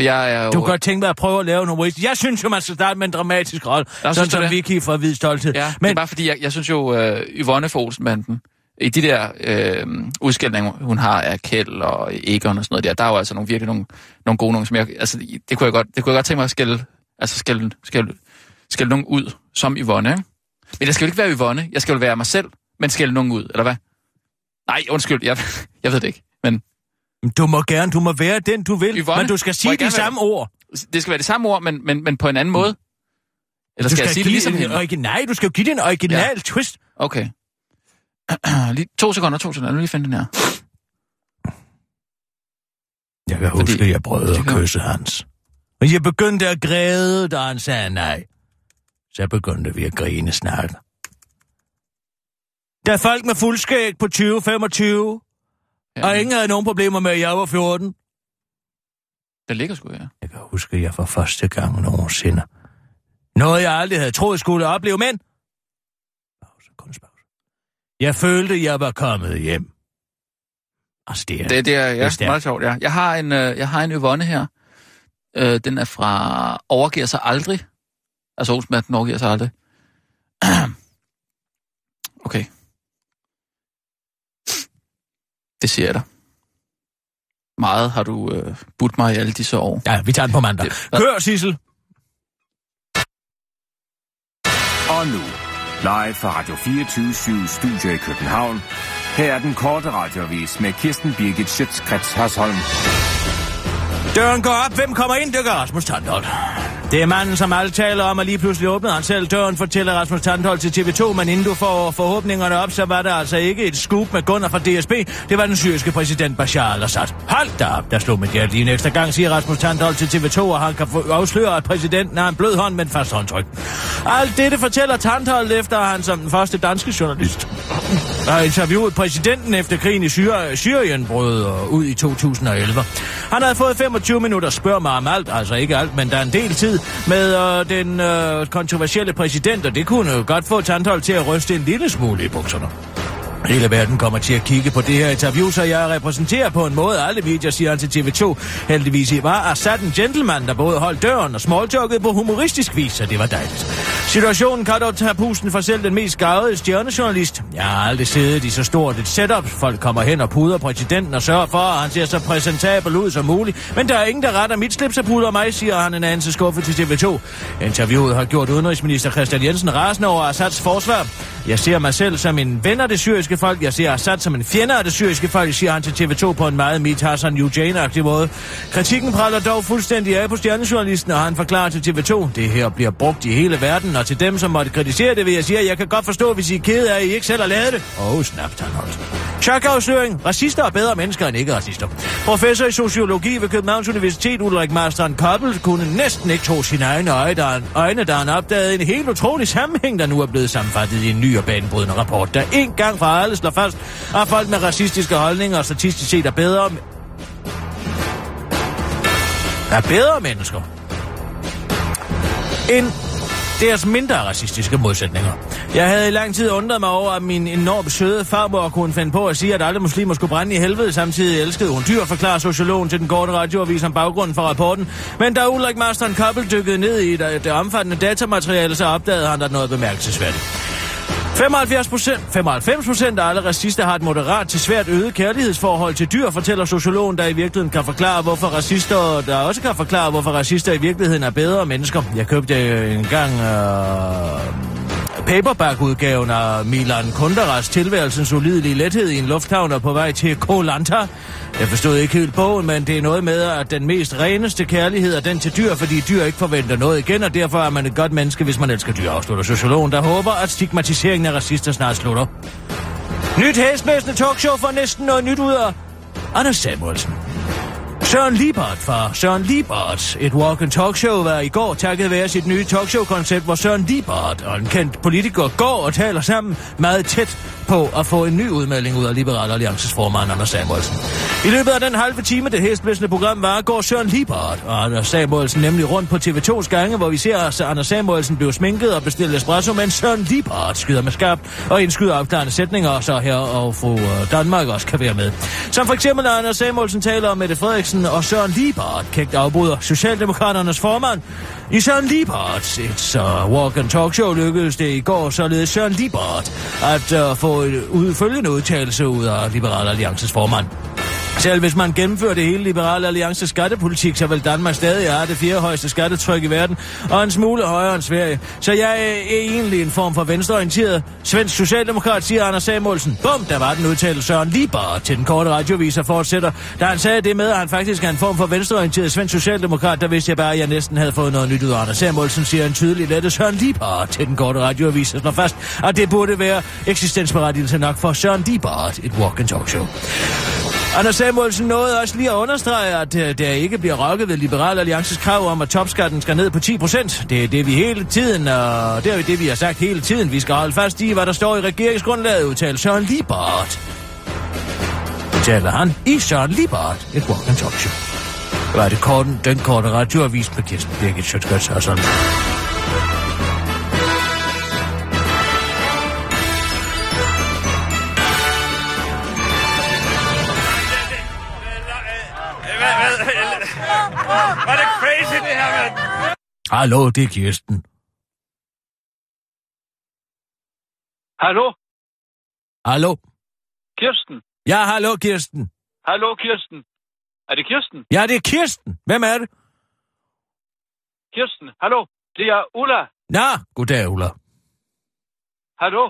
Jeg er jo... Du kan godt tænke mig at prøve at lave noget rigtigt. Jeg synes jo, man skal starte med en dramatisk rolle. Sådan som det? Vicky fra Hvid Stolthed. Ja, Men... det er bare fordi, jeg, jeg synes jo, øh, Yvonne for Olsenbanden, i de der øh, udskældninger, hun har af Kjeld og Egon og sådan noget der, der er jo altså nogle virkelig nogle, nogle gode nogle, som jeg, altså, det kunne jeg godt, det kunne jeg godt tænke mig at skælde, altså skælde, skælde, skælde nogen ud, som Yvonne, ikke? Men jeg skal jo ikke være Yvonne. Jeg skal jo være mig selv, men skælde nogen ud, eller hvad? Nej, undskyld, jeg, [laughs] jeg ved det ikke. Men Du må gerne, du må være den, du vil, Yvonne, men du skal sige de gerne være samme ord. det skal være det samme ord, men, men, men på en anden måde. Eller Du skal, jeg sige det ligesom en hende? origi- Nej, du skal jo give det en original ja. twist. Okay. [clears throat] lige to sekunder, to sekunder. Jeg vil lige finde den her. Jeg kan Fordi- huske, at jeg prøvede at kysse hans. Og jeg begyndte at græde, da han sagde nej. Så begyndte vi at grine snakke. Der er folk med fuldskæg på 20-25, Ja, og ingen havde nogen problemer med, at jeg var 14. Den ligger sgu, ja. Jeg kan huske, at jeg for første gang nogensinde. Noget, jeg aldrig havde troet skulle opleve, men... Jeg følte, at jeg var kommet hjem. Altså, det er... Det, det er, ja, Det er meget sjovt, ja. Jeg har en, øh, jeg har en Yvonne her. Øh, den er fra Overgiver sig aldrig. Altså Olsmann, den overgiver sig aldrig. [clears throat] okay. Det siger jeg dig. Meget har du øh, budt mig i alle disse år. Ja, vi tager den på mandag. Det- Kør, Sissel. Og nu, live fra Radio 24 Studio i København. Her er den korte radiovis med Kirsten Birgit Schøtzgrads Hasholm. Døren går op. Hvem kommer ind? Det gør Rasmus Tandholt. Det er manden, som alle taler om, og lige pludselig åbnede han selv døren, fortæller Rasmus Tandhold til TV2, men inden du får forhåbningerne op, så var der altså ikke et scoop med Gunnar fra DSB. Det var den syriske præsident Bashar al-Assad. Hold da op, der slog mit hjerte lige en ekstra gang, siger Rasmus Tandhold til TV2, og han kan afsløre, at præsidenten har en blød hånd men fast håndtryk. Alt dette fortæller Tandhold, efter, han som den første danske journalist har interviewet præsidenten efter krigen i Syri- Syrien brød øh, ud i 2011. Han havde fået 25 minutter spørg mig om alt, altså ikke alt, men der er en del tid med øh, den øh, kontroversielle præsident, og det kunne jo godt få Tandhold til at ryste en lille smule i bukserne. Hele verden kommer til at kigge på det her interview, så jeg repræsenterer på en måde alle medier, siger han til TV2. Heldigvis var Assad en gentleman, der både holdt døren og smalltalkede på humoristisk vis, så det var dejligt. Situationen kan dog tage pusten for selv den mest gavede stjernejournalist. Jeg har aldrig siddet i så stort et setup. Folk kommer hen og puder præsidenten og sørger for, at han ser så præsentabel ud som muligt. Men der er ingen, der retter mit slips og puder mig, siger han en anelse skuffet til TV2. Interviewet har gjort udenrigsminister Christian Jensen rasende over Assads forsvar. Jeg ser mig selv som en ven af det syriske folk. Jeg ser Assad som en fjender af det syriske folk, siger han til TV2 på en meget mit Hassan Eugene-agtig måde. Kritikken praller dog fuldstændig af på stjernejournalisten, og han forklarer til TV2, det her bliver brugt i hele verden, og til dem, som måtte kritisere det, vil jeg sige, at jeg kan godt forstå, hvis I er kede af, at I ikke selv har lavet det. Åh, oh, snapt han holdt. Chakafsløring. Racister er bedre mennesker end ikke-racister. Professor i sociologi ved Københavns Universitet, Ulrik Marstrand Koppel, kunne næsten ikke tro sine egne øjne, da han, øjne, da han opdagede en helt utrolig sammenhæng, der nu er blevet sammenfattet i en ny og banebrydende rapport, der en gang fra Vejle slår fast, at folk med racistiske holdninger statistisk set er bedre, er bedre mennesker end deres mindre racistiske modsætninger. Jeg havde i lang tid undret mig over, at min enormt søde farmor kunne finde på at sige, at alle muslimer skulle brænde i helvede. Samtidig elskede hun dyr, forklarer sociologen til den korte radioavis om baggrunden for rapporten. Men da Ulrik Masteren Koppel dykkede ned i det, det omfattende datamateriale, så opdagede han der noget bemærkelsesværdigt. 75 procent, 95 procent af alle racister har et moderat til svært øget kærlighedsforhold til dyr, fortæller sociologen, der i virkeligheden kan forklare, hvorfor racister, der også kan forklare, hvorfor racister i virkeligheden er bedre mennesker. Jeg købte en gang øh, øh paperback-udgaven af Milan Kunderas tilværelsens ulidelige lethed i en lufthavn og på vej til Kolanta. Jeg forstod ikke helt bogen, men det er noget med, at den mest reneste kærlighed er den til dyr, fordi dyr ikke forventer noget igen, og derfor er man et godt menneske, hvis man elsker dyr, afslutter sociologen, der håber, at stigmatiseringen af racister snart slutter. Nyt hæsblæsende talkshow for næsten noget nyt ud af Anders Samuelsen. Søren Liebert fra Søren Liebert, et walk and talk show, var i går takket være sit nye talkshow-koncept, hvor Søren Liebert og en kendt politiker går og taler sammen meget tæt på at få en ny udmelding ud af Liberal Alliances formand Anders Samuelsen. I løbet af den halve time, det hestblæsende program var, går Søren Liebert og Anders Samuelsen nemlig rundt på TV2's gange, hvor vi ser at Anders Samuelsen blev sminket og bestilt espresso, men Søren Liebert skyder med skarpt og indskyder opklarende sætninger, så her og fru øh, Danmark også kan være med. Som for eksempel, når Anders Samuelsen taler om Mette Frederiksen og Søren Liebert kægt afbryder Socialdemokraternes formand. I Søren Liebert, et uh, walk and talk show, lykkedes det i går således Søren Liebert at uh, få en udfølgende udtalelse ud af Liberal Alliances formand. Selv hvis man gennemfører det hele liberale alliance skattepolitik, så vil Danmark stadig have det fjerde højeste skattetryk i verden, og en smule højere end Sverige. Så jeg er egentlig en form for venstreorienteret svensk socialdemokrat, siger Anders Samuelsen. Bum, der var den udtalelse Søren Lieber til den korte radiovis og fortsætter. Da han sagde det med, at han faktisk er en form for venstreorienteret svensk socialdemokrat, der vidste jeg bare, at jeg næsten havde fået noget nyt ud af Anders Samuelsen, siger en tydelig lette Søren Lieber til den korte radioavis og slår fast, at det burde være eksistensberettigelse nok for Søren Lieber, et walk and talk show. Anders Samuelsen nåede også lige at understrege, at øh, der ikke bliver rokket ved Liberal Alliances krav om, at topskatten skal ned på 10 procent. Det er det, vi hele tiden, og det er det, vi har sagt hele tiden. Vi skal holde fast i, hvad der står i regeringsgrundlaget, udtalte Søren Libert. Udtaler han i Søren Libert, et walk and talk show. Det var det korten, den korte radioavis med Kirsten Birgit Sjøtskrets og sådan. Det her, mand? Hallo, det er Kirsten. Hallo? Hallo? Kirsten? Ja, hallo, Kirsten. Hallo, Kirsten? Er det Kirsten? Ja, det er Kirsten. Hvem er det? Kirsten, hallo? Det er Ulla. Nå, goddag, Ulla. Hallo?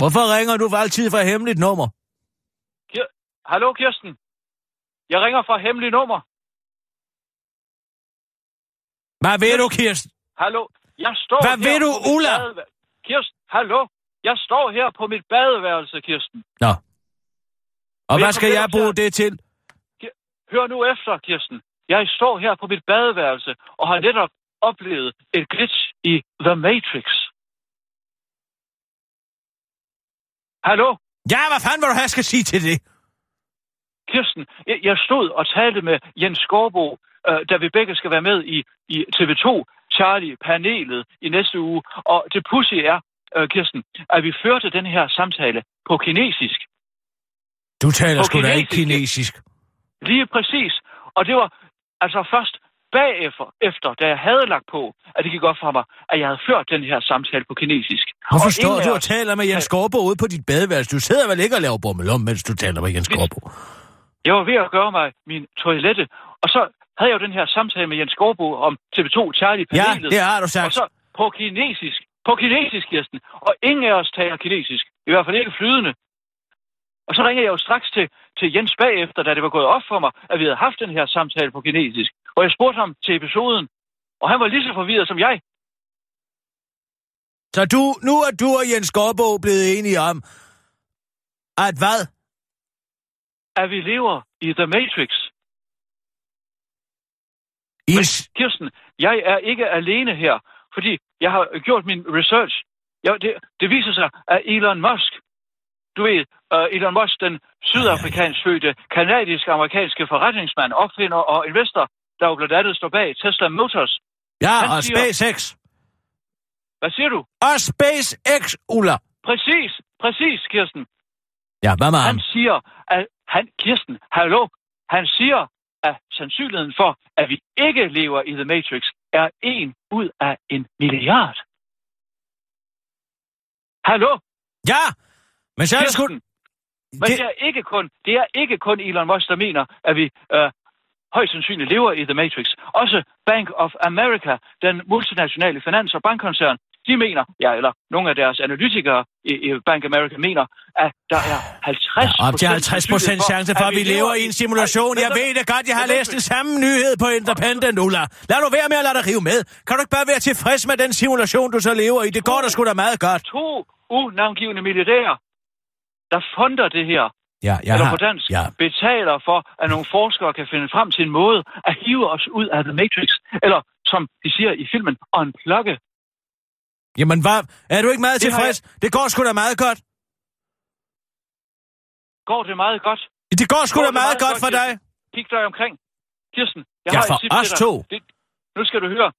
Hvorfor ringer du altid fra hemmeligt nummer? Kir- hallo, Kirsten? Jeg ringer fra hemmelig nummer. Hvad ved du, Kirsten? Hallo? Jeg står Hvad her ved du, Ulla? Kirsten, hallo? Jeg står her på mit badeværelse, Kirsten. Nå. Og hvad skal jeg bruge det til? Hør nu efter, Kirsten. Jeg står her på mit badeværelse og har netop oplevet et glitch i The Matrix. Hallo? Ja, hvad fanden vil du have, jeg skal sige til det? Kirsten, jeg, jeg stod og talte med Jens Skorbo, øh, da vi begge skal være med i, i TV2 Charlie-panelet i næste uge. Og det pussy er, øh, Kirsten, at vi førte den her samtale på kinesisk. Du taler sgu da ikke kinesisk. Lige præcis. Og det var altså først bagefter, efter, da jeg havde lagt på, at det gik op for mig, at jeg havde ført den her samtale på kinesisk. Hvorfor står du og taler med Jens Skorbo ude på dit badeværelse? Du sidder vel ikke og laver bommelum, mens du taler med Jens Skorbo? Jeg var ved at gøre mig min toilette, og så havde jeg jo den her samtale med Jens Skorbo om TV2 Charlie-panelet. Ja, det har du Og sagt. så på kinesisk. På kinesisk, Kirsten. Og ingen af os taler kinesisk. I hvert fald ikke flydende. Og så ringede jeg jo straks til, til Jens bagefter, da det var gået op for mig, at vi havde haft den her samtale på kinesisk. Og jeg spurgte ham til episoden, og han var lige så forvirret som jeg. Så du, nu er du og Jens Skorbo blevet enige om, at hvad? At vi lever i The Matrix. I Men, Kirsten, jeg er ikke alene her, fordi jeg har gjort min research. Jeg, det, det viser sig, at Elon Musk, du ved, uh, Elon Musk, den sydafrikansk fødte, kanadisk-amerikanske forretningsmand, opfinder og investor, der jo blandt andet står bag Tesla Motors. Ja, Han og siger- SpaceX. Hvad siger du? Og SpaceX, Ulla. Præcis, præcis, Kirsten. Ja, hvad med? Han siger, at han, Kirsten, hallo, han siger, at sandsynligheden for, at vi ikke lever i The Matrix, er en ud af en milliard. Hallo? Ja, men så er det sgu... Men Det- det... er ikke kun, det er ikke kun Elon Musk, der mener, at vi øh, højst sandsynligt lever i The Matrix. Også Bank of America, den multinationale finans- og bankkoncern, de mener, ja, eller nogle af deres analytikere i, i Bank America mener, at der er 50 Ja, til 50 procent chance for, at vi lever i en simulation. Jeg ved det godt, jeg har læst den samme nyhed på Independent, Ulla. Lad du være med at lade dig rive med. Kan du ikke bare være tilfreds med den simulation, du så lever i? Det går da sgu da meget godt. To unavngivende milliardærer, der fonder det her, Ja, jeg eller har... på dansk, Ja. betaler for, at nogle forskere kan finde frem til en måde at hive os ud af The Matrix, eller som de siger i filmen, unplugge. Jamen, hvad? Er du ikke meget Det tilfreds? Det går sgu da meget godt. Går det meget godt? Det går sgu da meget meget godt godt, for dig. Kig dig omkring. Kirsten, jeg Ja, har for os to. Det, nu skal du høre.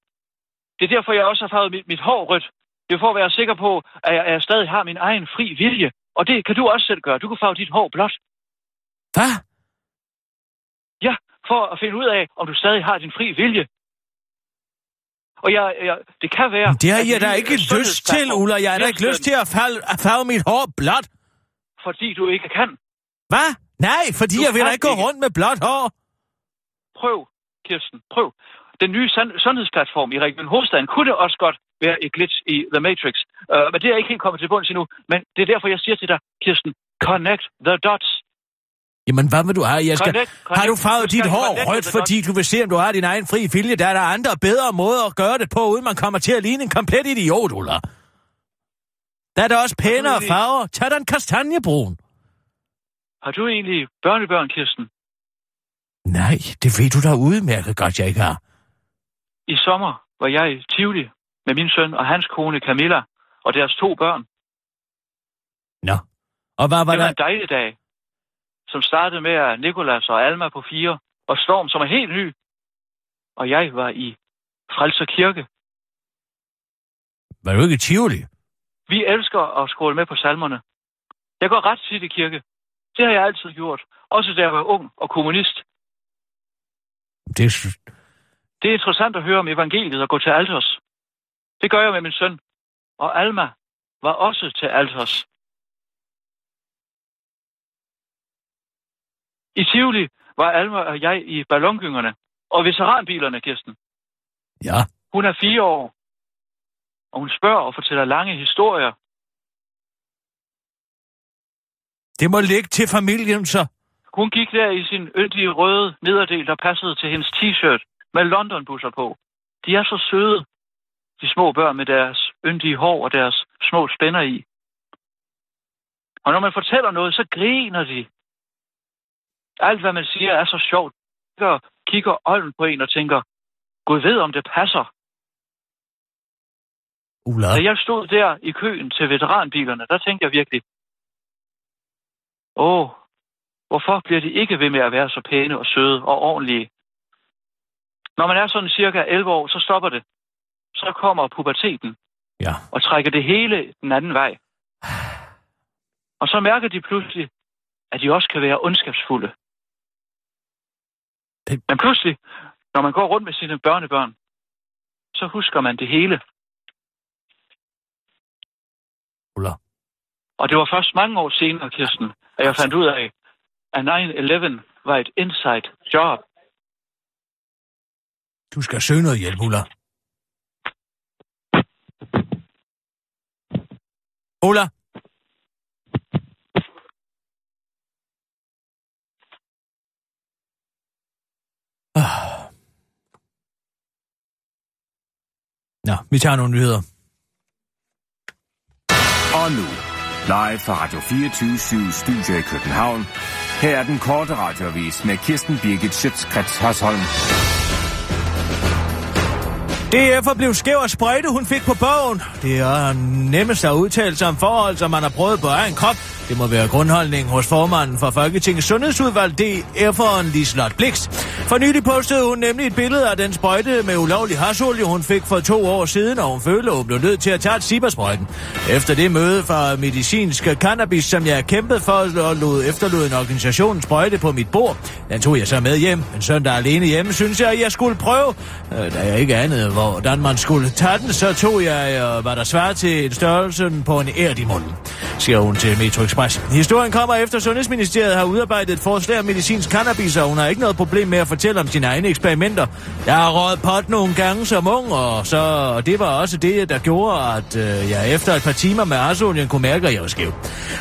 Det er derfor, jeg også har farvet mit, mit hår rødt. Det er for at være sikker på, at jeg, at jeg stadig har min egen fri vilje. Og det kan du også selv gøre. Du kan farve dit hår blåt. Hvad? Ja, for at finde ud af, om du stadig har din fri vilje. Og jeg, jeg, det kan være... Det har jeg da ikke lyst til, Ulla. Jeg har da ikke lyst til at, falde, at farve mit hår blåt. Fordi du ikke kan. Hvad? Nej, fordi Du jeg vil da ikke gå rundt med blåt hår. Prøv, Kirsten, prøv. Den nye sund- sundhedsplatform i Region Hovedstaden kunne også godt være et glitch i The Matrix. Uh, men det er ikke helt kommet til bunds endnu. Men det er derfor, jeg siger til dig, Kirsten, connect the dots. Jamen, hvad vil du have? Jeg skal... Connect, connect. Har du farvet dit hår connect rødt, fordi du vil se, om du har din egen fri vilje? Der er der andre bedre måder at gøre det på, uden man kommer til at ligne en komplet idiot, Ulla. Der er der også pænere farver. Tag den kastanjebrun. Har du egentlig børnebørn, Kirsten? Nej, det ved du da udmærket godt, jeg ikke har. I sommer var jeg i Tivoli med min søn og hans kone Camilla og deres to børn. Nå. Og hvad var Det var der? en dejlig dag, som startede med at Nikolas og Alma på fire, og Storm, som er helt ny. Og jeg var i Frelser Kirke. Var du ikke Tivoli? Vi elsker at skåle med på salmerne. Jeg går ret tit i kirke. Det har jeg altid gjort. Også da jeg var ung og kommunist. Det er... Det er interessant at høre om evangeliet og gå til alters. Det gør jeg med min søn. Og Alma var også til alters. I Tivoli var Alma og jeg i ballongyngerne og veteranbilerne, Kirsten. Ja. Hun er fire år, og hun spørger og fortæller lange historier. Det må ligge til familien, så. Hun gik der i sin yndige røde nederdel, der passede til hendes t-shirt med London-busser på. De er så søde, de små børn med deres yndige hår og deres små spænder i. Og når man fortæller noget, så griner de. Alt, hvad man siger, er så sjovt. Kigger, kigger olden på en og tænker, Gud ved, om det passer. Ulla. Da jeg stod der i køen til veteranbilerne, der tænkte jeg virkelig, åh, hvorfor bliver de ikke ved med at være så pæne og søde og ordentlige? Når man er sådan cirka 11 år, så stopper det. Så kommer puberteten Ja. og trækker det hele den anden vej. [sighs] Og så mærker de pludselig, at de også kan være ondskabsfulde. Det- Men pludselig, når man går rundt med sine børnebørn, så husker man det hele. Ulla. Og det var først mange år senere, Kirsten, at jeg fandt ud af, at 9-11 var et inside job. Du skal søge noget hjælp, Ulla. Ulla. Ah. Nå, vi tager nogle nyheder. Og nu, live fra Radio 24 Studio i København. Her er den korte radiovis med Kirsten Birgit Schøtzgrads Hasholm. DF'er blev skæv og sprøjte, hun fik på bogen. Det er nemmest at udtale sig om forhold, som man har prøvet på egen krop. Det må være grundholdningen hos formanden for Folketingets Sundhedsudvalg, DF'eren Liselotte Blix. For nylig postede hun nemlig et billede af den sprøjte med ulovlig hasolie, hun fik for to år siden, og hun følte, at hun blev nødt til at tage et cibersprøjten. Efter det møde fra medicinsk cannabis, som jeg kæmpede for, og lod efterlod en organisation sprøjte på mit bord. Den tog jeg så med hjem. En søndag alene hjemme, synes jeg, at jeg skulle prøve. Øh, da jeg ikke anede, hvordan man skulle tage den, så tog jeg, øh, hvad der svarer til en størrelse på en ært i munden, siger hun til Metro Express. Historien kommer efter Sundhedsministeriet har udarbejdet et forslag om medicinsk cannabis, og hun har ikke noget problem med at fortælle om sine egne eksperimenter. Jeg har røget pot nogle gange som ung, og så det var også det, der gjorde, at øh, jeg efter et par timer med arsolien kunne mærke, at jeg var skæv.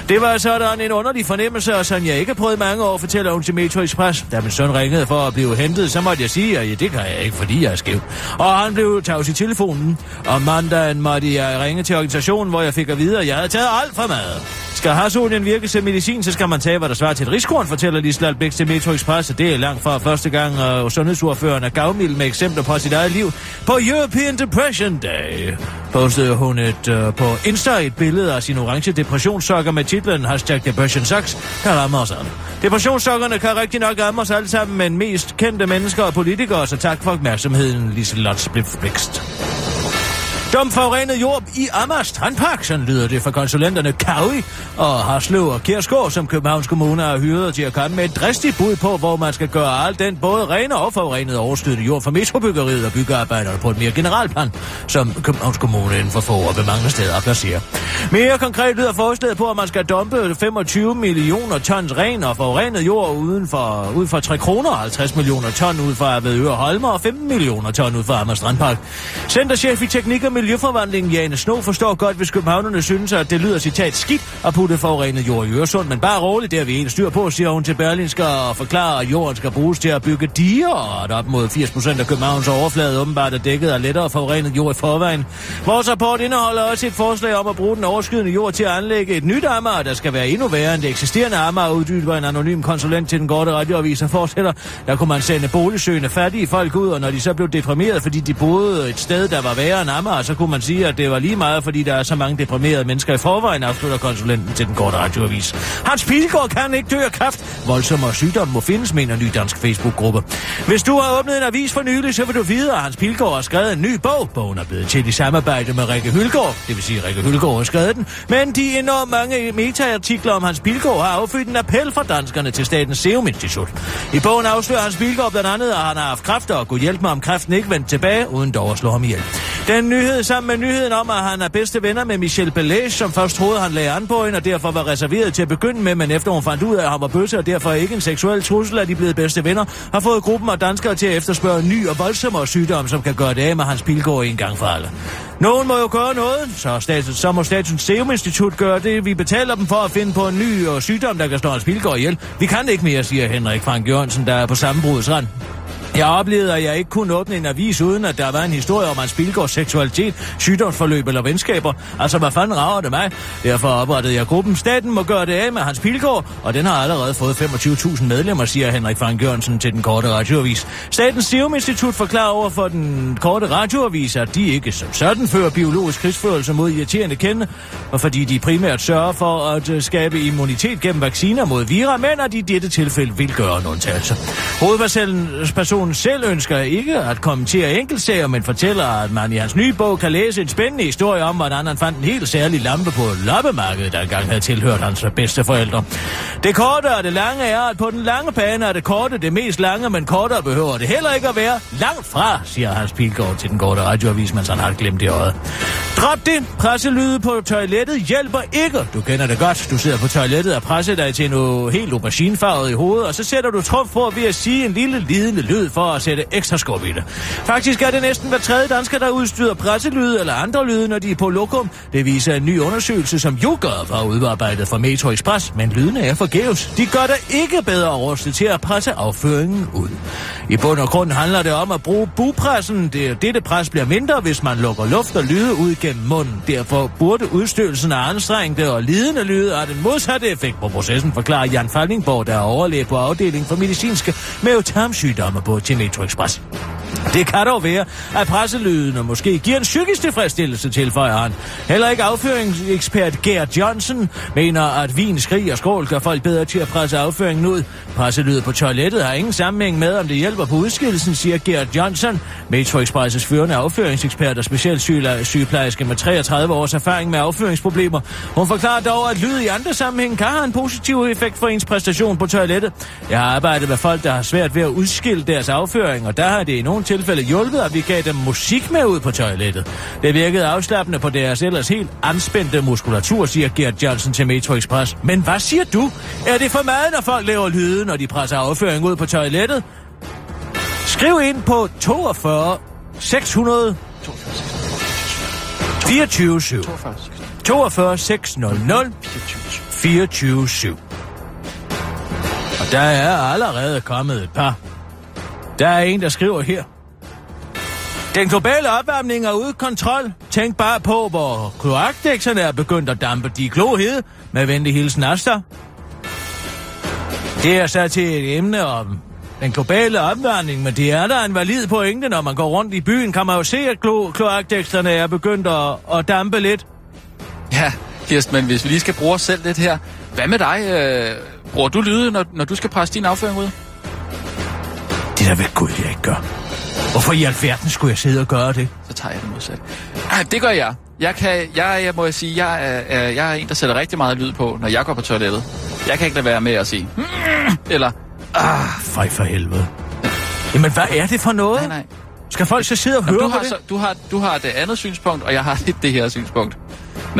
Det var sådan en underlig fornemmelse, og som jeg ikke har prøvet mange år, fortæller hun til Metro Express. Da min søn ringede for at blive hentet, så måtte jeg sige, at ja, det kan jeg ikke, fordi jeg er skæv. Og han blev tavs i telefonen. Og mandagen måtte jeg ringe til organisationen, hvor jeg fik at vide, at jeg havde taget alt for mad. Skal hasolien virke som medicin, så skal man tage, hvad der svarer til et riskorn, fortæller Lislald Bæk til Metro Express. Og det er langt fra første gang, og sundhedsordføreren er gavmild med eksempler på sit eget liv. På European Depression Day postede hun et, uh, på Insta et billede af sin orange depressionssokker med titlen Hashtag Depression Sucks, der rammer os alle. Depressionssokkerne kan rigtig nok ramme os alle sammen, men mest kendte mennesker og politikere, så tak for opmærksomheden, Liselotte Blikst. Dum forurenet jord i Amager Strandpark, sådan lyder det fra konsulenterne Kaui og Harslev og Kjærsgaard, som Københavns Kommune har hyret til at komme med et dristigt bud på, hvor man skal gøre alt den både rene og forurenet overskydende jord for metrobyggeriet og byggearbejderne på et mere generalplan, som Københavns Kommune inden for få år ved mange steder at placere. Mere konkret lyder forslaget på, at man skal dumpe 25 millioner tons ren og forurenet jord uden for, ud for 3 kroner, 50 millioner ton ud fra Avedøre Holmer og 15 millioner ton ud fra Amager Strandpark. Centerchef i Teknik og Miljøforvandling, Jane Sno, forstår godt, hvis københavnerne synes, at det lyder citat skidt at putte forurenet jord i Øresund, men bare roligt, det har vi en styr på, siger hun til Berlinske og forklarer, at jorden skal bruges til at bygge diger, og at op mod 80 procent af Københavns overflade åbenbart er dækket af lettere forurenet jord i forvejen. Vores rapport indeholder også et forslag om at bruge den overskydende jord til at anlægge et nyt Amager, der skal være endnu værre end det eksisterende Amager, uddyber en anonym konsulent til den korte radioavis og fortsætter. Der kunne man sende boligsøgende fattige folk ud, og når de så blev deprimeret, fordi de boede et sted, der var værre end Amager, så kunne man sige, at det var lige meget, fordi der er så mange deprimerede mennesker i forvejen, afslutter konsulenten til den korte radioavis. Hans Pilgaard kan ikke dø af kræft. Voldsomme sygdom må findes, mener en ny dansk Facebook-gruppe. Hvis du har åbnet en avis for nylig, så vil du vide, at Hans Pilgaard har skrevet en ny bog. Bogen er blevet til i samarbejde med Rikke Hylgaard. Det vil sige, at Rikke Hylgaard har skrevet den. Men de enormt mange metaartikler om Hans Pilgaard har affødt en appel fra danskerne til Statens Serum Institut. I bogen afslører Hans Pilgaard blandt andet, at han har haft kræfter og kunne hjælpe mig om kræften ikke vendte tilbage, uden dog at slå ham ihjel. Den nyhed sammen med nyheden om, at han er bedste venner med Michel Belage, som først troede, han lagde an på hende, og derfor var reserveret til at begynde med, men efter hun fandt ud af, at han var bøsse, og derfor ikke en seksuel trussel, at de blevet bedste venner, har fået gruppen af danskere til at efterspørge en ny og voldsommere sygdom, som kan gøre det af med hans pilgård en gang for alle. Nogen må jo gøre noget, så, status, så må Statens Serum Institut gøre det. Vi betaler dem for at finde på en ny og sygdom, der kan slå hans pilgård ihjel. Vi kan ikke mere, siger Henrik Frank Jørgensen, der er på sammenbrudets rand. Jeg oplevede, at jeg ikke kunne åbne en avis, uden at der var en historie om hans bilgårds seksualitet, sygdomsforløb eller venskaber. Altså, hvad fanden rager det mig? Derfor oprettede jeg gruppen. Staten må gøre det af med hans bilgård, og den har allerede fået 25.000 medlemmer, siger Henrik Frank Jørgensen til den korte radioavis. Statens Serum Institut forklarer over for den korte radioavis, at de ikke som sådan fører biologisk krigsførelse mod irriterende kende, og fordi de primært sørger for at øh, skabe immunitet gennem vacciner mod vira, men at de i dette tilfælde vil gøre en undtagelse. Hovedpersonen selv ønsker ikke at kommentere enkeltsager, men fortæller, at man i hans nye bog kan læse en spændende historie om, hvordan han fandt en helt særlig lampe på loppemarkedet, der engang havde tilhørt hans bedste forældre. Det korte og det lange er, at på den lange bane er det korte det mest lange, men kortere behøver det heller ikke at være langt fra, siger Hans Pilgaard til den korte radioavis, mens han har glemt det øjet. Drop det. Presselyde på toilettet hjælper ikke. Du kender det godt. Du sidder på toilettet og presser dig til noget helt auberginefarvet i hovedet, og så sætter du trumf på ved at sige en lille lidende lyd for at sætte ekstra skub i det. Faktisk er det næsten hver tredje dansker, der udstyrer presselyde eller andre lyde, når de er på lokum. Det viser en ny undersøgelse, som YouGov har udarbejdet for Metro Express, men lydene er forgæves. De gør der ikke bedre rustet til at presse afføringen ud. I bund og grund handler det om at bruge bupressen. Det, dette pres bliver mindre, hvis man lukker luft og lyde ud gennem munden. Derfor burde udstødelsen af anstrengte og lidende lyde have den modsatte effekt på processen, forklarer Jan Faldingborg, der er overlæge på afdelingen for medicinske mavetarmsygdomme på til Metro Express. Det kan dog være, at presselydene måske giver en psykisk tilfredsstillelse, tilføjer han. Heller ikke afføringsekspert Gert Johnson mener, at vin, skrig og skål gør folk bedre til at presse afføringen ud. Presselydet på toilettet har ingen sammenhæng med, om det hjælper på udskillelsen, siger Gert Johnson. Metro Express' førende afføringsekspert og specielt sygeplejerske med 33 års erfaring med afføringsproblemer. Hun forklarer dog, at lyd i andre sammenhæng kan have en positiv effekt for ens præstation på toilettet. Jeg har arbejdet med folk, der har svært ved at udskille deres afføring, og der har det i nogle tilfælde hjulpet, at vi gav dem musik med ud på toilettet. Det virkede afslappende på deres ellers helt anspændte muskulatur, siger Gert Johnson til Metro Express. Men hvad siger du? Er det for meget, når folk laver lyde, når de presser afføring ud på toilettet? Skriv ind på 42 600 24 7. 42 600 24 7. Og der er allerede kommet et par. Der er en, der skriver her. Den globale opvarmning er ude kontrol. Tænk bare på, hvor kloakdækserne er begyndt at dampe de klohede. Med venlig hilsen Asta. Det er så til et emne om den globale opvarmning, men det er der en valid pointe, når man går rundt i byen, kan man jo se, at klo- kloakdæksterne er begyndt at, at dampe lidt. Ja, Kirsten, men hvis vi lige skal bruge os selv lidt her. Hvad med dig? Øh, bruger du lyde, når, når du skal presse din afføring ud? Der ved Gud, jeg ikke gør. Hvorfor i alverden skulle jeg sidde og gøre det? Så tager jeg det modsat. Ej, det gør jeg. Jeg, kan, jeg, jeg må jeg sige, jeg er, jeg er en, der sætter rigtig meget lyd på, når jeg går på toilettet. Jeg kan ikke lade være med at sige, "Mm", eller, Fej for helvede. Jamen, hvad er det for noget? nej, nej. Skal folk så sidde og Nå, høre du, på har, det? så, du, har, du har det andet synspunkt, og jeg har lidt det her synspunkt.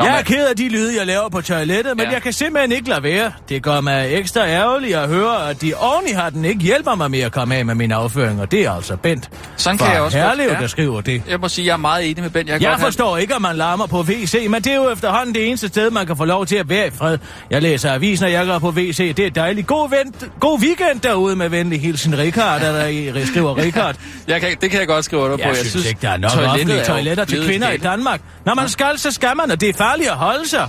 Nå, jeg er ked af de lyde, jeg laver på toilettet, men Ja. jeg kan simpelthen ikke lade være. Det gør mig ekstra ærgerlig at høre, at de oven i hatten ikke hjælper mig med at komme af med mine afføringer. Det er altså Bent. Sådan kan jeg også Herlev, ja. der skriver det. Jeg må sige, jeg er meget enig med Ben. Jeg, Jeg godt have- forstår ikke, at man larmer på WC, men det er jo efterhånden det eneste sted, man kan få lov til at være i fred. Jeg læser avisen, og jeg går på WC. Det er dejligt. God, vent, god weekend derude med venlig hilsen Richard, der, der [laughs] skriver Richard. Jeg kan, det kan jeg godt skrive under på. Jeg, jeg synes ikke, der er nok offentlige er toiletter til kvinder i. Danmark. Når man skal, så skal man, og det er farligt at holde sig,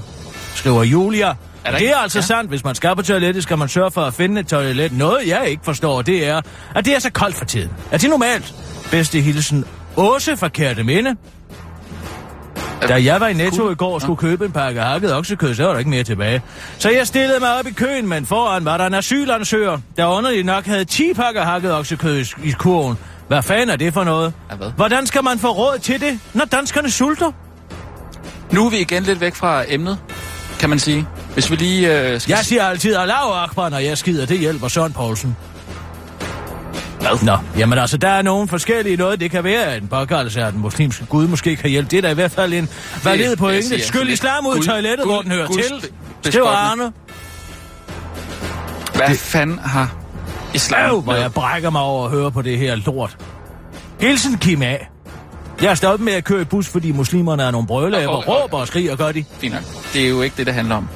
skriver Julia. Er det ikke- er altså ja. sandt. Hvis man skal på toilettet, skal man sørge for at finde et toilet. Noget, jeg ikke forstår, det er, at det er så koldt for tiden. Er det normalt? Bedste hilsen. Åse fra Kærte Minde. Da jeg var i Netto i går og skulle købe en pakke hakket oksekød, så var der ikke mere tilbage. Så jeg stillede mig op i køen, men foran var der en asylansøger, der underligt nok havde 10 pakker hakket oksekød i- kurven. Hvad fanden er det for noget? Hvordan skal man få råd til det, når danskerne sulter? Nu er vi igen lidt væk fra emnet, kan man sige. Hvis vi lige øh, skal... Jeg siger altid Allahu Akbar, når jeg skider. Det hjælper Søren Poulsen. Hvad? Nå, jamen altså, der er nogle forskellige noget. Det kan være, at en påkaldelse af den muslimske gud måske kan hjælpe. Det er da i hvert fald en valid pointe. er Skyld islam ud i guld- toilettet, hvor guld- den hører guld- til. Skriver. Arne. Hvad det... fanden har islam Øv, hvor jeg brækker mig over at høre på det her lort. Hilsen Kim A. Jeg er stoppet med at køre i bus, fordi muslimerne er nogle brølæber, åh, åh. råber og skriger, gør de. Fint. Det er jo ikke det, det handler om.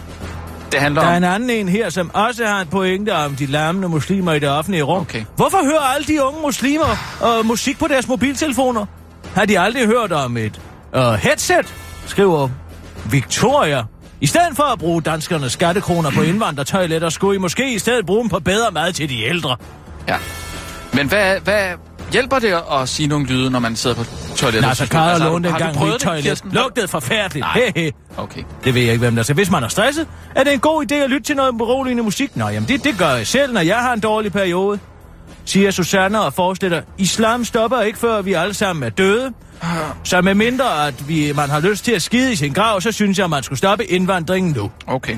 Det handler Der er om... en anden en her, som også har en pointe om de larmende muslimer i det offentlige rum. Okay. Hvorfor hører alle de unge muslimer øh, musik på deres mobiltelefoner? Har de aldrig hørt om et øh, headset, skriver Victoria. I stedet for at bruge danskernes skattekroner på indvandrertoiletter, skulle I måske i stedet bruge dem på bedre mad til de ældre. Ja. Men hvad, hvad hjælper det at sige nogle lyde, når man sidder på toilettet? Nej, så? Karl Altså, du- lånte engang mit toilet. Lugtede forfærdeligt. Nej. Okay. Det ved jeg ikke, hvem der skal. Hvis man er stresset, er det en god idé at lytte til noget beroligende musik. Nå, jamen det, det gør jeg selv, når jeg har en dårlig periode. Siger Susanne og forestiller, islam stopper ikke, før vi alle sammen er døde. Så med mindre, at vi, man har lyst til at skide i sin grav, så synes jeg, man skulle stoppe indvandringen nu. Okay.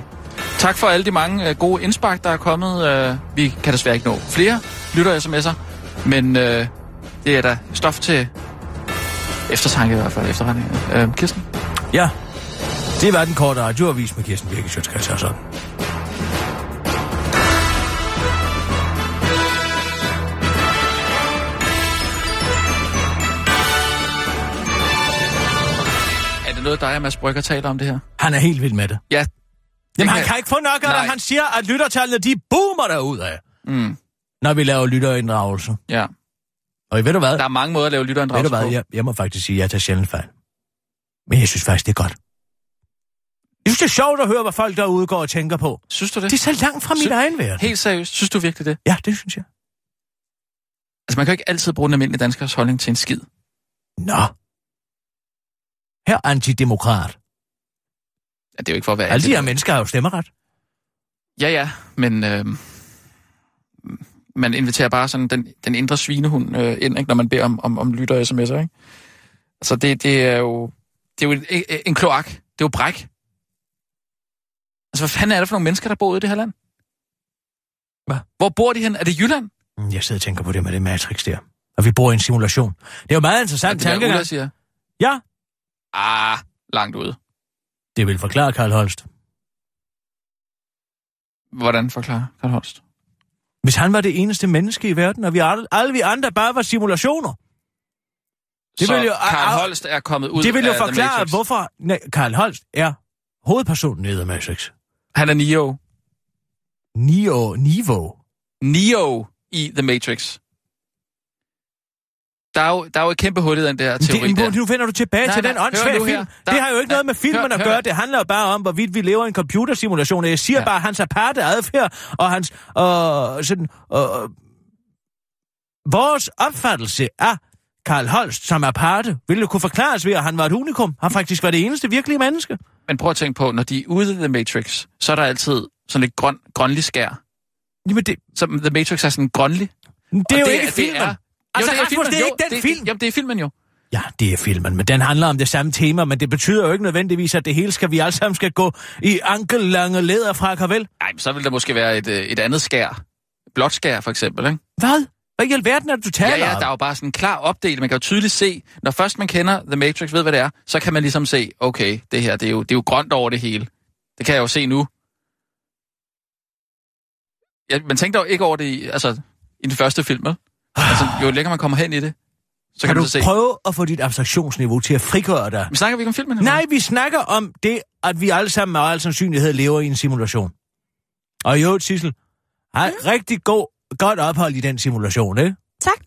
Tak for alle de mange øh, gode indspark, der er kommet. Øh, vi kan desværre ikke nå flere lytter sms'er, men øh, det er da stof til eftertanke i hvert fald, efterretning. Øh, Kirsten? Ja, det var den korte radioavis med Kirsten Birke Sjøtskreds og sådan. Er det noget, dig og Mads Brygger taler om det her? Han er helt vild med det. Ja. Jamen, kan- han kan ikke få nok af det. Han siger, at lyttertallene, de boomer derud af, Mm, når vi laver lytterinddragelse. ja. Og ved du hvad? Der er mange måder at lave Ved lytterinddragelse du hvad, på. jeg, jeg må faktisk sige, at jeg tager sjældent fejl. Men jeg synes faktisk, det er godt. Jeg synes, det er sjovt at høre, hvad folk derude går og tænker på. Synes du det? Det er så langt fra min Sy- egen verden. Helt seriøst, synes du virkelig det? Ja, det synes jeg. Altså, man kan jo ikke altid bruge den almindelige danskers holdning til en skid. Nå. Her antidemokrat. Ja, det er jo ikke for at være... Alle de her mennesker har jo stemmeret. Ja, ja, men øh, man inviterer bare sådan den, den indre svinehund øh, ind, ikke, når man beder om, om, om lytter og sms'er, ikke? Altså, det, det er jo, det er jo en, en kloak. Det er jo bræk. Altså, hvad fanden er det for nogle mennesker, der bor i det her land? Hvad? Hvor bor de hen? Er det Jylland? Mm, Jeg sidder og tænker på det med det Matrix der. Og vi bor i en simulation. Det er jo meget Er interessant det der Ulla tankegang. siger? Ja, Ah, langt ude. det vil forklare Karl Holst. Hvordan forklarer Karl Holst? Hvis han var det eneste menneske i verden, og vi alle, alle vi andre bare var simulationer. Det Så vil jo- Karl Holst er kommet ud det vil jo af forklare, hvorfor nej, Karl Holst er hovedpersonen i The Matrix. Han er Neo. Nio, Niveau. Neo i The Matrix. Der er jo, der er jo et kæmpe hul i den der teori Det, der. nu vender du tilbage Nej, til nej, den hør åndssvage nu her. film. Der- det har jo ikke nej, noget med filmen hør- at hør. gøre. Det handler jo bare om, hvorvidt vi lever i en computersimulation. Jeg siger Ja. bare, hans aparte adfærd og hans... Øh, sådan, øh, vores opfattelse af Karl Holst som aparte ville kunne forklares ved, at han var et unikum. Han faktisk var det eneste virkelige menneske. Men prøv at tænke på, når de er ude i The Matrix, så er der altid sådan lidt grøn, grønlig skær. Jamen, det, Så The Matrix er sådan grønlig. det er Og jo det, ikke det filmen. er Altså, jo, det er Rasmus, filmen. det er jo, ikke den det, film. Jamen, det er filmen jo. Ja, det er filmen, men den handler om det samme tema, men det betyder jo ikke nødvendigvis, at det hele skal vi alle sammen skal gå i ankellange læder fra, vel? Nej, men så vil der måske være et, øh, et andet skær. Blåt skær, for eksempel, ikke? Hvad? Hvad i alverden er det, du taler Ja, ja, der er jo bare sådan en klar opdeling. Man kan jo tydeligt se, når først man kender The Matrix, ved hvad det er, så kan man ligesom se, okay, det her, det er jo, det er jo grønt over det hele. Det kan jeg jo se nu. Ja, man tænkte jo ikke over det i, altså, i den første film, vel? Altså, jo længere man kommer hen i det, så kan, kan du så se. prøve at få dit abstraktionsniveau til at frigøre dig? Men snakker vi ikke om filmen? Nej, vi snakker om det, at vi alle sammen med al sandsynlighed lever i en simulation. Og jo, Sissel, har rigtig god, godt ophold i den simulation, ikke? Tak.